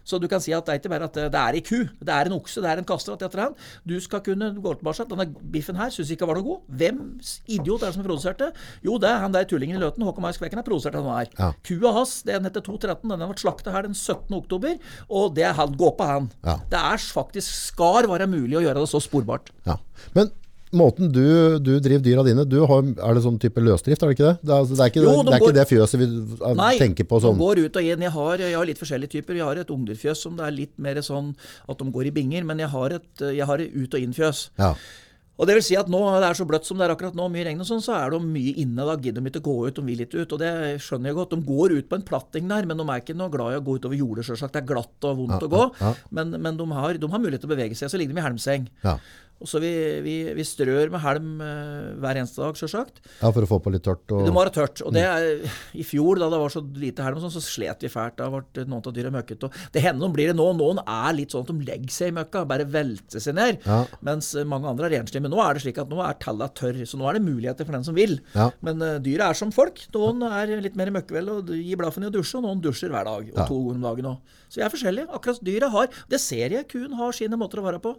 Speaker 2: Så du kan si at det er ikke bare at det er ei ku, det er en okse, det er en kaster. etter han. Du skal kunne gå tilbake. Denne biffen her syns ikke var noe god. Hvem idiot er det som produserte? Jo, det er han der tullingen i Løten. Håkon Mai Skvekken har produsert den her.
Speaker 1: Ja.
Speaker 2: Kua hans, den heter 213. Den har vært slakta her den 17. oktober, og det er han. Gå på han.
Speaker 1: Ja.
Speaker 2: Det er faktisk skal være mulig å gjøre det så sporbart.
Speaker 1: Ja. Men måten du, du driver dyra dine, du har, er det sånn type løsdrift, er det ikke det? Det er, altså, det er, ikke,
Speaker 2: Jo, de
Speaker 1: det, er
Speaker 2: går-
Speaker 1: ikke det fjøset vi
Speaker 2: Nei,
Speaker 1: tenker på sånn.
Speaker 2: de går ut og inn. Jeg har, jeg har litt forskjellige typer. Jeg har et ungdyrfjøs som det er litt mer sånn at de går i binger, men jeg har et, jeg har et ut- og innfjøs.
Speaker 1: Ja.
Speaker 2: Og det vil si at nå det er så bløtt som det er akkurat nå, mye regn og sånn, så er de mye inne. Da gidder de ikke gå ut, de vil ikke ut. Og det skjønner jeg godt. De går ut på en platting der, men de er ikke noe glad i å gå utover jordet, sjølsagt. Det er glatt og vondt
Speaker 1: Ja,
Speaker 2: å gå.
Speaker 1: ja, ja.
Speaker 2: Men, men de, har, de har mulighet til å bevege seg. Så ligger de i helmseng. Og så vi, vi, vi strør med helm eh, hver eneste dag, sjølsagt.
Speaker 1: ja, for å få på litt tørt. Og,
Speaker 2: Det må være tørt. Og det er, I fjor, da det var så lite helm, sånn, så slet vi fælt. Da ble noen av dyra møkkete. Det hender noen blir det nå. Noen er litt sånn at de legger seg i møkka, bare velter seg ned.
Speaker 1: Ja.
Speaker 2: Mens eh, mange andre er renslige. Men nå er det slik at nå er tella tørr, så nå er det muligheter for den som vil.
Speaker 1: Ja.
Speaker 2: Men uh, dyra er som folk. Noen er litt mer møkkevelle og gir blaffen i å dusje, og noen dusjer hver dag. Og
Speaker 1: Ja.
Speaker 2: to ganger om dagen òg. Så vi er forskjellige. Akkurat dyra har Det ser jeg. Kuen har sine måter å være på.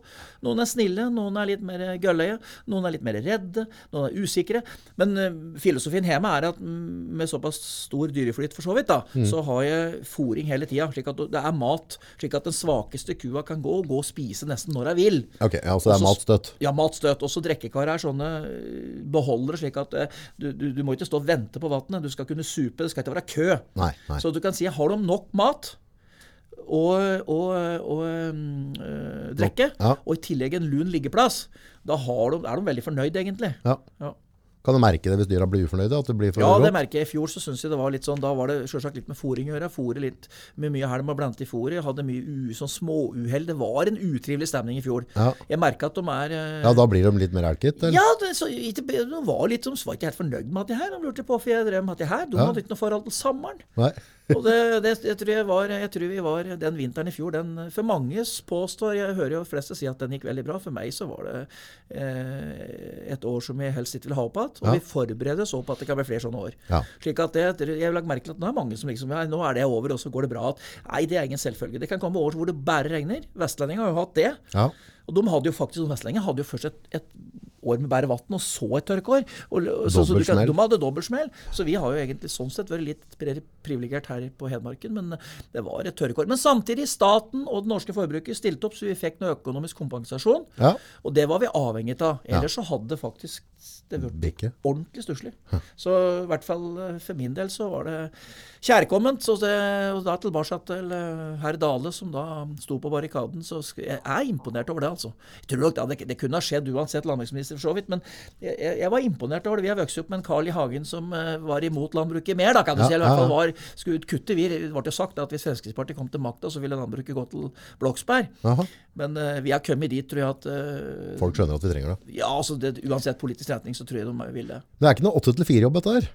Speaker 2: Noen er snille, noen er litt mer gølløye, noen er litt mer redde, noen er usikre. Men eh, filosofien hjemme er at mm, med såpass stor dyreflyt for så vidt, da,
Speaker 1: Mm.
Speaker 2: så har jeg fòring hele tida. Slik at det er mat. Slik at den svakeste kua kan gå og gå og spise nesten når hun vil.
Speaker 1: Ok, ja, så det er
Speaker 2: Også-
Speaker 1: matstøtt.
Speaker 2: Ja, matstøtt. Også drikkekar er sånne eh, beholdere, slik at eh, du, du, du må ikke stå og vente på vannet. Du skal kunne supe, det skal ikke være kø.
Speaker 1: Nei, nei.
Speaker 2: Så du kan si har de nok mat og, og, og øh, drikke,
Speaker 1: Ja.
Speaker 2: og i tillegg en lun liggeplass, da har de, er de veldig fornøyd, egentlig.
Speaker 1: Ja.
Speaker 2: Ja.
Speaker 1: Kan du merke det hvis dyra blir ufornøyde? At det blir for
Speaker 2: Ja, det merker jeg. I fjor så synes jeg det var litt sånn, da var det selvsagt litt med fôring å gjøre. Fôre litt med mye helm og blente i fôret. Jeg hadde mye u, sånn småuhell. Det var en utrivelig stemning i fjor.
Speaker 1: Ja.
Speaker 2: Jeg merka at de er øh,
Speaker 1: Ja, da blir de litt mer elket? eller?
Speaker 2: Ja, det, så, de var litt, som var ikke helt fornøyd med at de her. De lurte på hvorfor jeg drev med at de her. De
Speaker 1: Ja.
Speaker 2: hadde ikke noe forhold til sommeren.
Speaker 1: Nei.
Speaker 2: Og det, det jeg, tror jeg, var, jeg tror vi var den vinteren i fjor den, For mange påstår Jeg hører jo fleste si at den gikk veldig bra. For meg så var det eh, et år som jeg helst ikke vil ha opp igjen. Og
Speaker 1: Ja.
Speaker 2: vi forbereder så på at det kan bli flere sånne år.
Speaker 1: Ja.
Speaker 2: Slik at det, Jeg har lagt merke til at nå er mange som liksom ja, Nå er det over, og så går det bra. At, nei, det er ingen selvfølge. Det kan komme år hvor det bare regner. Vestlendinger har jo hatt det.
Speaker 1: Ja.
Speaker 2: Og de hadde jo faktisk, Vestlendinger hadde jo først et, et år med bare vann, og så et tørkeår. Og, så, så du kan, de hadde dobbeltsmell. Så vi har jo egentlig sånn sett vært litt pri- privilegert her på Hedmarken, men det var et tørkeår. Men samtidig, staten og det norske forbruket stilte opp, så vi fikk noe økonomisk kompensasjon.
Speaker 1: ja.
Speaker 2: Og det var vi avhengig av. Ellers så hadde faktisk det
Speaker 1: Bikke.
Speaker 2: ordentlig stusslig. Så i hvert fall eh, for min del så var det kjærkomment. Så det, og da tilbake til eh, herr Dale, som da sto på barrikaden. Så jeg er imponert over det, altså. Jeg tror nok det, det kunne ha skjedd uansett landbruksminister, for så vidt. Men jeg, jeg var imponert over det. Vi har vokst opp med en Carl I. Hagen som eh, var imot landbruket mer, da, kan du
Speaker 1: Ja,
Speaker 2: si. Eller i hvert fall var, skulle ut kutte. Vi, det ble jo sagt at hvis Fremskrittspartiet kom til makta, så ville landbruket gå til Bloksberg.
Speaker 1: Aha.
Speaker 2: Men uh, vi har kommet dit, tror jeg, at uh,
Speaker 1: Folk skjønner at vi trenger det.
Speaker 2: Ja, altså det, uansett politisk retning, så tror jeg de vil det.
Speaker 1: Det er ikke noe åtte til fire-jobb, dette her.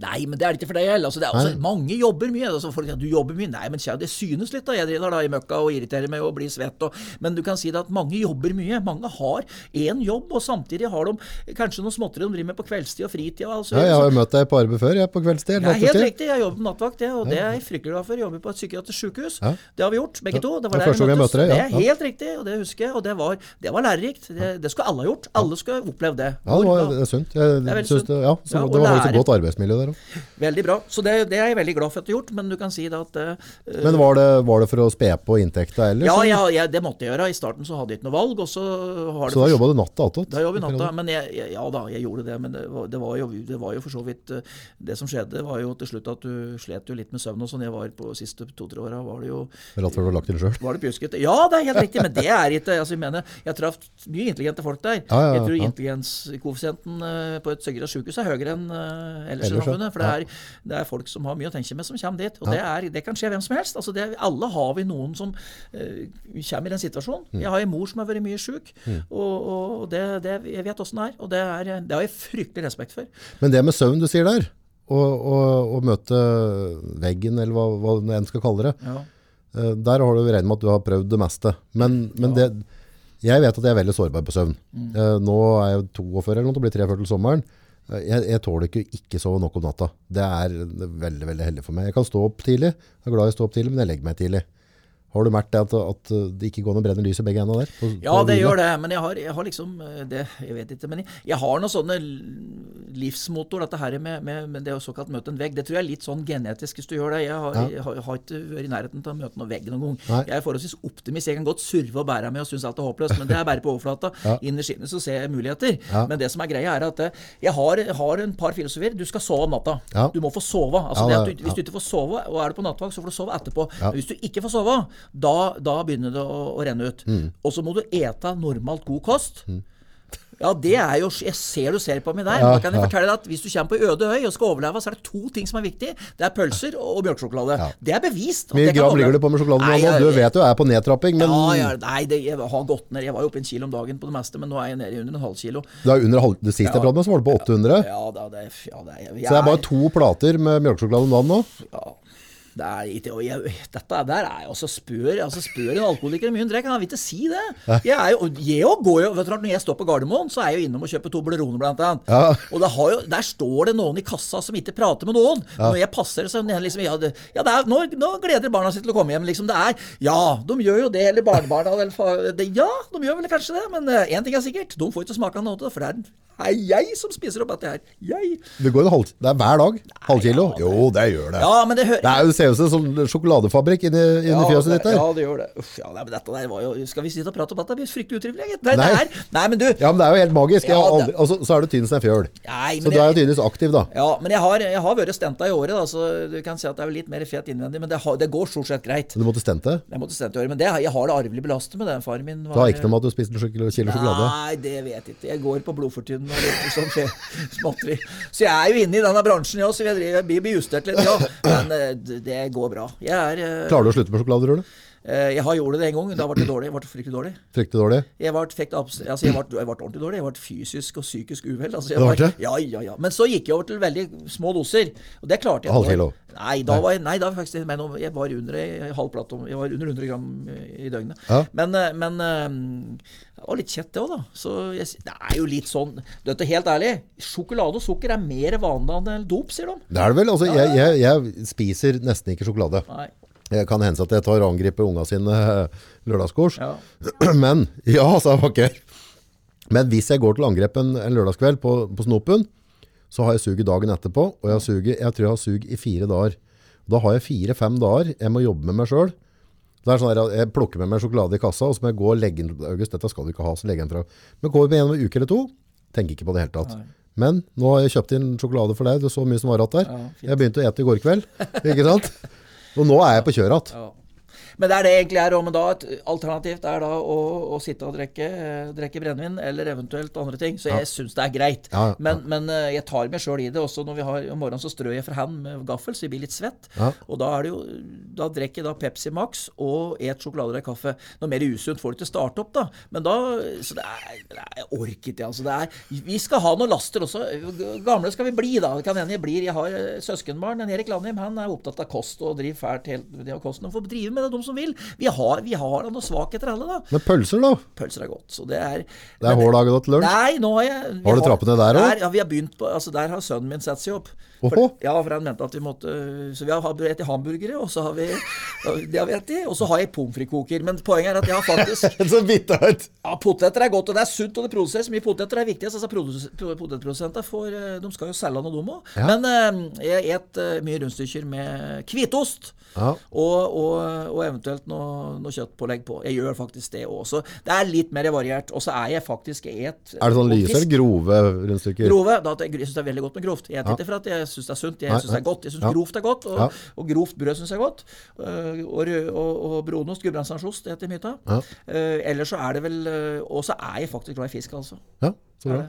Speaker 2: Nei, men det er det ikke for deg heller. Altså, det altså, mange jobber mye. Altså, folk sier du jobber mye. Nei, men kjære, det synes litt. da. Jeg driver da i møkka og irriterer meg og blir svett. Og, men du kan si det at mange jobber mye. Mange har én jobb, og samtidig har de kanskje noe småtteri de driver med på kveldstid og fritid. Altså,
Speaker 1: Ja, jeg har jo møtt deg på arbeid før, jeg, på kveldstid.
Speaker 2: det er helt riktig. Jeg jobber på nattvakt, jeg, og det er jeg fryktelig glad for. Jeg jobber på et psykiatrisk sykehus.
Speaker 1: Ja.
Speaker 2: Det har vi gjort, begge to. Det
Speaker 1: Det
Speaker 2: var
Speaker 1: er
Speaker 2: der vi møttes.
Speaker 1: møter ja.
Speaker 2: Det er helt riktig, og det husker jeg. Og det var, det var lærerikt. Det, det skulle alle ha gjort. Alle skulle opplevd det.
Speaker 1: Ja, det var det er sunt. Jeg,
Speaker 2: er sunt.
Speaker 1: det, ja, så, det var jo så godt arbeidsmiljø der òg.
Speaker 2: Veldig bra. Så det, det er jeg veldig glad for at du har gjort, men du kan si det at uh,
Speaker 1: Men var det, var det for å spe på inntekta ellers?
Speaker 2: Ja, ja, ja, det måtte jeg gjøre. I starten så hadde jeg ikke noe valg, så
Speaker 1: Så da jobba du natta attåt?
Speaker 2: Da jobba vi natta. Men jeg, ja da, jeg gjorde det. Men det var, det, var jo, det var jo for så vidt eh, Det som skjedde, var jo til slutt at du slet jo litt med søvn og sånn. Jeg var på de siste to-tre åra, var det jo
Speaker 1: Rett før du har lagt til sjøl?
Speaker 2: var det pjuskete? Ja, det er helt riktig, men det er ikke altså, Jeg mener, jeg traff mye intelligente folk der.
Speaker 1: Ja, ja,
Speaker 2: jeg tror intelligenskoeffisienten eh, på et Søgera sykehus er høyere enn ellers
Speaker 1: Ellers.
Speaker 2: Samfunnet. For det er, det er folk som har mye å tenke med, som kommer dit. Og det, er, det kan skje hvem som helst. Altså, det, alle har vi noen som uh, kommer i den situasjonen.
Speaker 1: Mm.
Speaker 2: Jeg har en mor som har vært mye sjuk, og, og det, det, jeg vet åssen det er. Og det, er, det har jeg fryktelig respekt for.
Speaker 1: Men det med søvn du sier der, å møte veggen, eller hva, hva enn skal kalle det,
Speaker 2: Ja.
Speaker 1: eh, der har du regnet med at du har prøvd det meste. Men, men det, jeg vet at jeg er veldig sårbar på søvn. Eh, Nå er jeg 42 eller noe, det blir 43 til sommeren. Jeg, jeg tåler ikke å ikke sove nok om natta. Det er veldig veldig heldig for meg. Jeg kan stå opp tidlig, jeg er glad i å stå opp tidlig, men jeg legger meg tidlig. Har du merket at, at det ikke går noe brennende lys i begge ender der? På-
Speaker 2: Ja,
Speaker 1: på
Speaker 2: det gjør det, men jeg har, jeg har liksom eh, det, Jeg vet ikke, men jeg, jeg har noen sånne livsmotor, dette her med, med, med det å såkalt møte en vegg. Det tror jeg er litt sånn genetisk hvis du gjør det. Jeg har,
Speaker 1: Ja.
Speaker 2: jeg har, har ikke vært i nærheten til å møte noen vegg noen gang.
Speaker 1: Nei.
Speaker 2: Jeg er forholdsvis optimist. Jeg kan godt surve og bære meg og synes alt er håpløst, men det er bare på overflata.
Speaker 1: Ja.
Speaker 2: Innerst inne så ser jeg muligheter.
Speaker 1: Ja.
Speaker 2: Men det som er greia, er at eh, jeg har, har en par filosofier. Du skal sove om natta. Du må få sove. Altså, du, hvis du ikke får sove, og er du på nattevakt, så får du sove etterpå. Hvis du ikke får sove, da, da begynner det å, å renne ut.
Speaker 1: Mm.
Speaker 2: Og så må du ete normalt god kost. Ja, det er jo Jeg ser du ser på meg der.
Speaker 1: Ja,
Speaker 2: da kan jeg
Speaker 1: ja.
Speaker 2: fortelle deg at Hvis du kommer på øde øy og skal overleve, så er det to ting som er viktig. Det er pølser og, og mjølkesjokolade.
Speaker 1: Ja.
Speaker 2: Det er bevist.
Speaker 1: mye gram ligger du på med sjokoladen nå? Du vet jo jeg er på nedtrapping, men
Speaker 2: ja, nei, det, jeg har gått ned. Jeg var jo oppe en kilo om dagen på det meste, men nå er jeg nede under en halv kilo.
Speaker 1: det, er under halv, det siste jeg pratet med, så var det på 800.
Speaker 2: Ja, det, ja, det, jeg,
Speaker 1: Så det er bare to plater med mjølkesjokolade om dagen nå?
Speaker 2: Ja, det er og jeg, dette der er jo spør altså spør en alkoholiker mye hun drikker. Han vil ikke si det. Jeg er jo, jeg går jo, vet du, Når jeg står på Gardermoen, så er jeg jo innom og kjøper Toblerone, blant annet.
Speaker 1: Ja.
Speaker 2: Og det har jo, der står det noen i kassa som ikke prater med noen. Når jeg passer, så liksom Ja, det, ja det er, nå, nå gleder barna seg til å komme hjem. liksom Det er Ja, de gjør jo det, eller barnebarna eller det, Ja, de gjør vel kanskje det, men én ting er sikkert. De får ikke smake noe av det, for det er, er jeg som spiser opp dette her. Jeg.
Speaker 1: Det går en halv, det er hver dag? Halvkilo? Jo, det gjør det.
Speaker 2: Ja, men det hører
Speaker 1: Det, er, jo- ser ut som en sånn sjokoladefabrikk inni, inni fjøset ditt der.
Speaker 2: Ja, det gjør det. Uff, ja, nei, men dette der var jo Skal vi sitte og prate om dette? Det blir fryktelig utrivelig. gitt. Nei,
Speaker 1: Nei.
Speaker 2: nei, men du
Speaker 1: Ja, men det er jo helt magisk.
Speaker 2: Ja, det-
Speaker 1: aldri, altså, så er du tynn som en fjøl.
Speaker 2: Nei,
Speaker 1: Så du er jo tydeligvis aktiv, da.
Speaker 2: ja, men jeg har, jeg har vært stenta i året, da, så du kan si at det er litt mer fet innvendig. Men det, har, det går stort sett greit.
Speaker 1: Du måtte stente.
Speaker 2: Jeg måtte stente i året, Men det, jeg har det arvelig belastet med det. Faren min
Speaker 1: Det har ikke noe med at du spiste en kilo sjokolade.
Speaker 2: Nei, det vet jeg ikke. Jeg går på blodfortynnende og litt sånn småtteri. Så jeg er jo inne i denne bransjen, ja, så jeg, blir justert litt, ja. Men eh, det går bra. Jeg er eh,
Speaker 1: Klarer du å slutte med sjokolade, tror du?
Speaker 2: eh, Jeg har gjort det en gang. Da ble det dårlig. Jeg ble fryktelig dårlig.
Speaker 1: Fryktelig dårlig?
Speaker 2: Jeg ble, altså jeg, ble, jeg ble ordentlig dårlig. Jeg ble fysisk og psykisk uvel. Altså
Speaker 1: Det det?
Speaker 2: Ja, ja, ja. Men så gikk jeg over til veldig små doser. Og det klarte jeg.
Speaker 1: Halv kilo?
Speaker 2: Nei, da var jeg, nei, da var jeg faktisk Jeg var under halv plate, jeg var under 100 gram i døgnet.
Speaker 1: Ja.
Speaker 2: Men, eh, men eh, det var litt kjett, det òg, da. Så det er jo litt sånn Dette helt ærlig. Sjokolade og sukker er mer vanlig enn dop, sier de.
Speaker 1: Det er det vel. Altså, jeg spiser nesten ikke sjokolade.
Speaker 2: Nei.
Speaker 1: Det kan hende at jeg tar og angriper unga sine lørdagskurs. lørdagskors.
Speaker 2: Ja.
Speaker 1: Men Ja, sa Vakker. Men hvis jeg går til angrep en, en lørdagskveld på, på snopen, så har jeg suget dagen etterpå, og jeg, suger, jeg tror jeg har sug i fire dager. Da har jeg fire-fem dager jeg må jobbe med meg sjøl. Er sånn at Jeg plukker med meg sjokolade i kassa, og så må jeg gå og legge den August, dette skal du ikke ha, så legger jeg den fra. Men går vi gjennom en uke eller to, tenker ikke på det hele tatt.
Speaker 2: Nei.
Speaker 1: Men nå har jeg kjøpt inn sjokolade for deg, det er så mye som var igjen der.
Speaker 2: Ja,
Speaker 1: jeg begynte å ete i går kveld, ikke sant? Og nå er jeg på kjøret igjen.
Speaker 2: Ja. Men det er det egentlig er. Men da et alternativt er da å, å sitte og drikke, eh, drikke brennevin, eller eventuelt andre ting. Så jeg syns det er greit.
Speaker 1: Ja, ja.
Speaker 2: Men, men eh, jeg tar meg sjøl i det. Også når vi har om morgenen så strør jeg for hand med gaffel, så jeg blir litt svett.
Speaker 1: Ja.
Speaker 2: Og da er det jo Da drikker jeg da Pepsi Max og et sjokolade og kaffe. Noe mer usunt får du å starte opp, da. Men da Så det er, det er Jeg orker ikke, altså. Det er, vi skal ha noen laster også. Gamle skal vi bli, da. Det kan hende jeg blir. Jeg har eh, søskenbarn. En Erik Landheim han er opptatt av kost og driver fælt helt med det av kosten. Og får drive med det, de som vil. Vi har, vi har da noen svakheter alle, da.
Speaker 1: Men pølser, da?
Speaker 2: Pølser er godt. Så det er
Speaker 1: Det er hår dagen til lunsj?
Speaker 2: Nei, nå har jeg
Speaker 1: Har du trappene der også?
Speaker 2: Ja, vi har begynt på Altså, der har sønnen min satt seg opp. For, ja, for han mente at vi måtte Så vi har spist hamburgere, og så har vi Det har vi spist. Og så har jeg pommes frites-koker. Men poenget er at jeg har faktisk
Speaker 1: Så bitte
Speaker 2: ja, Poteter er godt, og det er sunt, og det produseres mye poteter. Det er viktig. Altså, produs- Potetprodusenter får eh, De skal jo selge noe, de òg.
Speaker 1: Ja.
Speaker 2: Men eh, jeg et eh, mye rundstykker med hvitost.
Speaker 1: Ja.
Speaker 2: Og, og, og eventuelt noe, noe kjøttpålegg på. Jeg gjør faktisk det også. Det er litt mer variert. Og så er jeg faktisk et
Speaker 1: Er det sånn lyse eller grove rundstykker?
Speaker 2: Grove. Da, jeg syns det er veldig godt med grovt. Jeg spiser ikke for at jeg syns det er sunt, jeg syns det er godt. Jeg syns
Speaker 1: Ja.
Speaker 2: grovt er godt, og,
Speaker 1: Ja.
Speaker 2: og grovt brød syns jeg er godt. Øh, og, og, og brunost, gudbrandsdalsost, det heter mye av.
Speaker 1: Ja.
Speaker 2: Uh, ellers så er det vel øh, Og så er jeg faktisk glad i fisk, altså.
Speaker 1: Ja, så bra.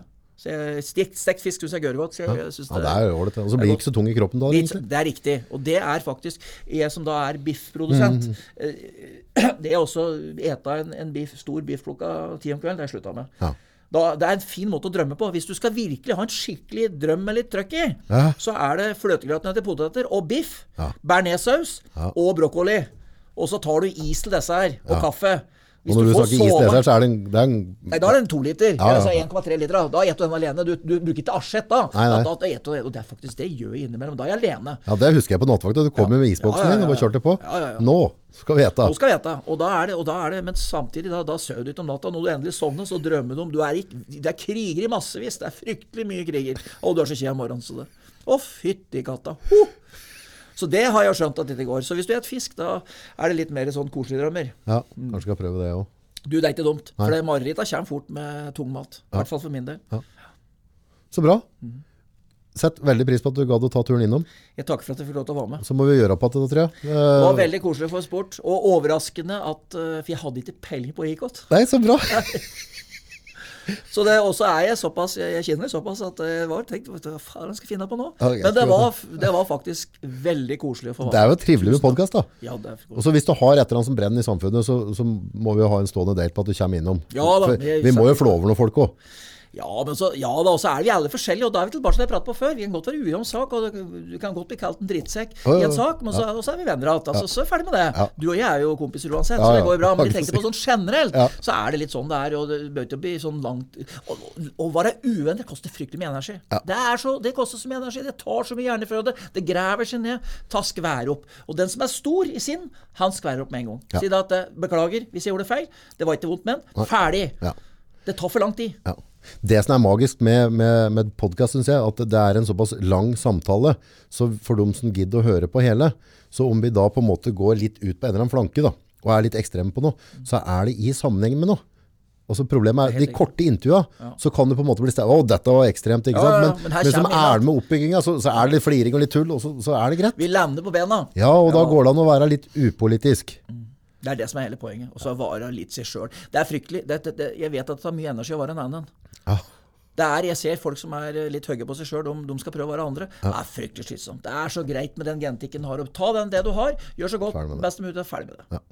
Speaker 2: Så jeg, stekt, stekt fisk syns jeg gjør godt. Så jeg, jeg synes
Speaker 1: Ja, det er ålreit. Og så blir det ikke så tung i kroppen da, egentlig.
Speaker 2: det er riktig. Og det er faktisk Jeg som da er biffprodusent
Speaker 1: Mm.
Speaker 2: eh, Det er også eta en, en biff, stor biffplukka ti om kvelden. Det har jeg slutta med.
Speaker 1: Ja.
Speaker 2: Da, det er en fin måte å drømme på. Hvis du skal virkelig ha en skikkelig drøm med litt trøkk i,
Speaker 1: Ja.
Speaker 2: så er det fløtegratinerte poteter og biff,
Speaker 1: Ja.
Speaker 2: bearnéssaus
Speaker 1: Ja.
Speaker 2: og brokkoli. Og så tar du is til disse her, og kaffe.
Speaker 1: Og når du snakker is til her, så er det en, det er en
Speaker 2: Nei, da er det en to liter.
Speaker 1: Ja, ja.
Speaker 2: Altså 1,3 liter. Da Da spiser du den alene. Du, du bruker ikke asjett da.
Speaker 1: Nei, nei.
Speaker 2: Da, da, du det. Og det er faktisk det jeg gjør innimellom. Da er jeg alene.
Speaker 1: Ja, det husker jeg på nattevakta. Du kom jo med isboksen din og bare kjørte på.
Speaker 2: Ja, ja, ja.
Speaker 1: Nå skal vi ete.
Speaker 2: Nå skal vi ete. Og da er det, og da er det men samtidig, da, da sover du ikke om natta. Når du endelig sovner, så drømmer du om du er i, Det er kriger i massevis. Det er fryktelig mye kriger. Og du er så kjed om morgenen, så det Å, fytti katta. Ho! Så det har jeg skjønt at dette går. Så hvis du spiser fisk, da er det litt mer sånn koselige drømmer.
Speaker 1: Ja, kanskje skal prøve det òg.
Speaker 2: Du, det er ikke dumt.
Speaker 1: Nei.
Speaker 2: For mareritta kommer fort med tung mat. I hvert fall for min del.
Speaker 1: Så bra.
Speaker 2: Mm.
Speaker 1: Sett veldig pris på at du gadd å ta turen innom.
Speaker 2: Jeg takker for at jeg fikk lov til å være med.
Speaker 1: Så må vi gjøre opp igjen det, tror jeg.
Speaker 2: Det var
Speaker 1: Eh,
Speaker 2: veldig koselig for sport, og overraskende at eh, For jeg hadde ikke peiling på Ikot.
Speaker 1: Nei, så bra.
Speaker 2: Så det, også er jeg såpass Jeg jeg kjenner såpass at jeg var tenkt Hva faen skal jeg finne på nå?
Speaker 1: Ja,
Speaker 2: Men det var, det var faktisk veldig koselig å få
Speaker 1: Det er jo trivelig med podkast, da.
Speaker 2: Ja,
Speaker 1: Og så hvis du har et eller annet som brenner i samfunnet, så, så må vi jo ha en stående date på at du kommer innom.
Speaker 2: Ja da, jeg-
Speaker 1: vi må jo flå over noen folk òg.
Speaker 2: Ja, men så, ja da, så er vi alle forskjellige, og da er vi tilbake til det jeg pratet på før. Vi kan godt være uenige om sak, og du kan godt bli kalt en drittsekk i en sak, men så, og så er vi venner igjen. Altså, Så er vi ferdig med det. Du og jeg er jo kompiser uansett, så det går jo bra. Men vi
Speaker 1: tenker
Speaker 2: tenkte på sånn generelt, så er det litt sånn det er, og det bør ikke bli sånn langt Å være uvenn, det koster fryktelig mye energi. Det, er så, det koster så mye energi, det tar så mye hjerneføde, det graver seg ned. Ta skvær opp. Og den som er stor i sinn, han skværer opp med en gang. Si da at eh, beklager hvis jeg gjorde feil, det var ikke vondt ment. Ferdig.
Speaker 1: Ja.
Speaker 2: Det tar for lang tid.
Speaker 1: Ja. Det som er magisk med, med, med podkast, syns jeg, at det er en såpass lang samtale. Så for dem som gidder å høre på hele, så om vi da på en måte går litt ut på en eller annen flanke, da, og er litt ekstreme på noe, så er det i sammenheng med noe. Altså Problemet er de korte intervjua, så kan du på en måte bli stemt Å, dette var ekstremt, ikke
Speaker 2: Ja,
Speaker 1: sant?
Speaker 2: ja,
Speaker 1: Men,
Speaker 2: men her
Speaker 1: men som er med oppbygginga, så, så er det litt fliring og litt tull, og så, så er det greit.
Speaker 2: Vi lander på bena.
Speaker 1: Ja, og da går det an å være litt upolitisk.
Speaker 2: Det er det som er hele poenget. Og så vare litt seg sjøl. Det er fryktelig. Det, det, det, jeg vet at det tar mye energi å være en annen.
Speaker 1: Ja.
Speaker 2: Det er, Jeg ser folk som er litt høye på seg sjøl, de, de skal prøve å være andre. Det er fryktelig slitsomt. Det er så greit med den genetikken du har. Ta den, det du har, gjør så godt, best mulig, ferdig med det.
Speaker 1: Ja.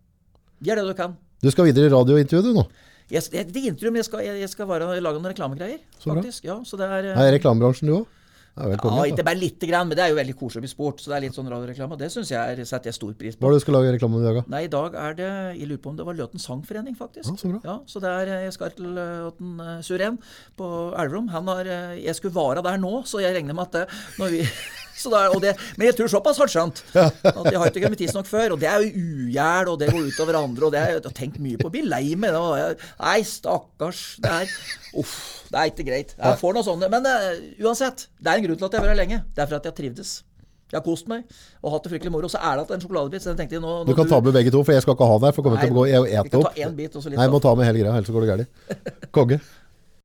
Speaker 2: Gjør det du kan.
Speaker 1: Du skal videre i radiointervjuet, du nå.
Speaker 2: Jeg, jeg, det er intervju, men jeg skal, jeg, jeg skal være, lage noen reklamegreier,
Speaker 1: Så bra.
Speaker 2: faktisk. Ja, så det er...
Speaker 1: Er reklamebransjen, du òg? Ja,
Speaker 2: Ja, ikke bare lite grann, men det er jo veldig koselig med sport. Så det er litt sånn radioreklame. Det syns jeg er, setter jeg stor pris
Speaker 1: Hva
Speaker 2: på.
Speaker 1: er det du skal lage reklame om i dag, da?
Speaker 2: Nei, i dag er det Jeg lurer på om det var Løten Sangforening, faktisk.
Speaker 1: Ja, så bra.
Speaker 2: Ja, så det er Jeg skal til Løten uh, Suren på Elverum. Han har eh, Jeg skulle være der nå, så jeg regner med at det når vi det er, og det, Men jeg tror såpass har skjønt. At jeg har ikke kommet tidsnok før. Og det er jo ugjerd, og det går ut over andre, og det har jeg tenkt mye på. å bli lei meg. Nei, stakkars. Det er Uff. Det er ikke greit. Jeg får noe sånt. Men uh, uansett, det er en grunn til at jeg har vært her lenge. Det er for at jeg har trivdes. Jeg har kost meg og hatt det fryktelig moro. Så er det en sjokoladebit. Så jeg tenkte nå,
Speaker 1: Du kan ta med begge to, for jeg skal ikke ha den her. For jeg kommer til å gå og ete opp.
Speaker 2: bit
Speaker 1: Nei, jeg må ta med hele greia, ellers går det galt. Konge.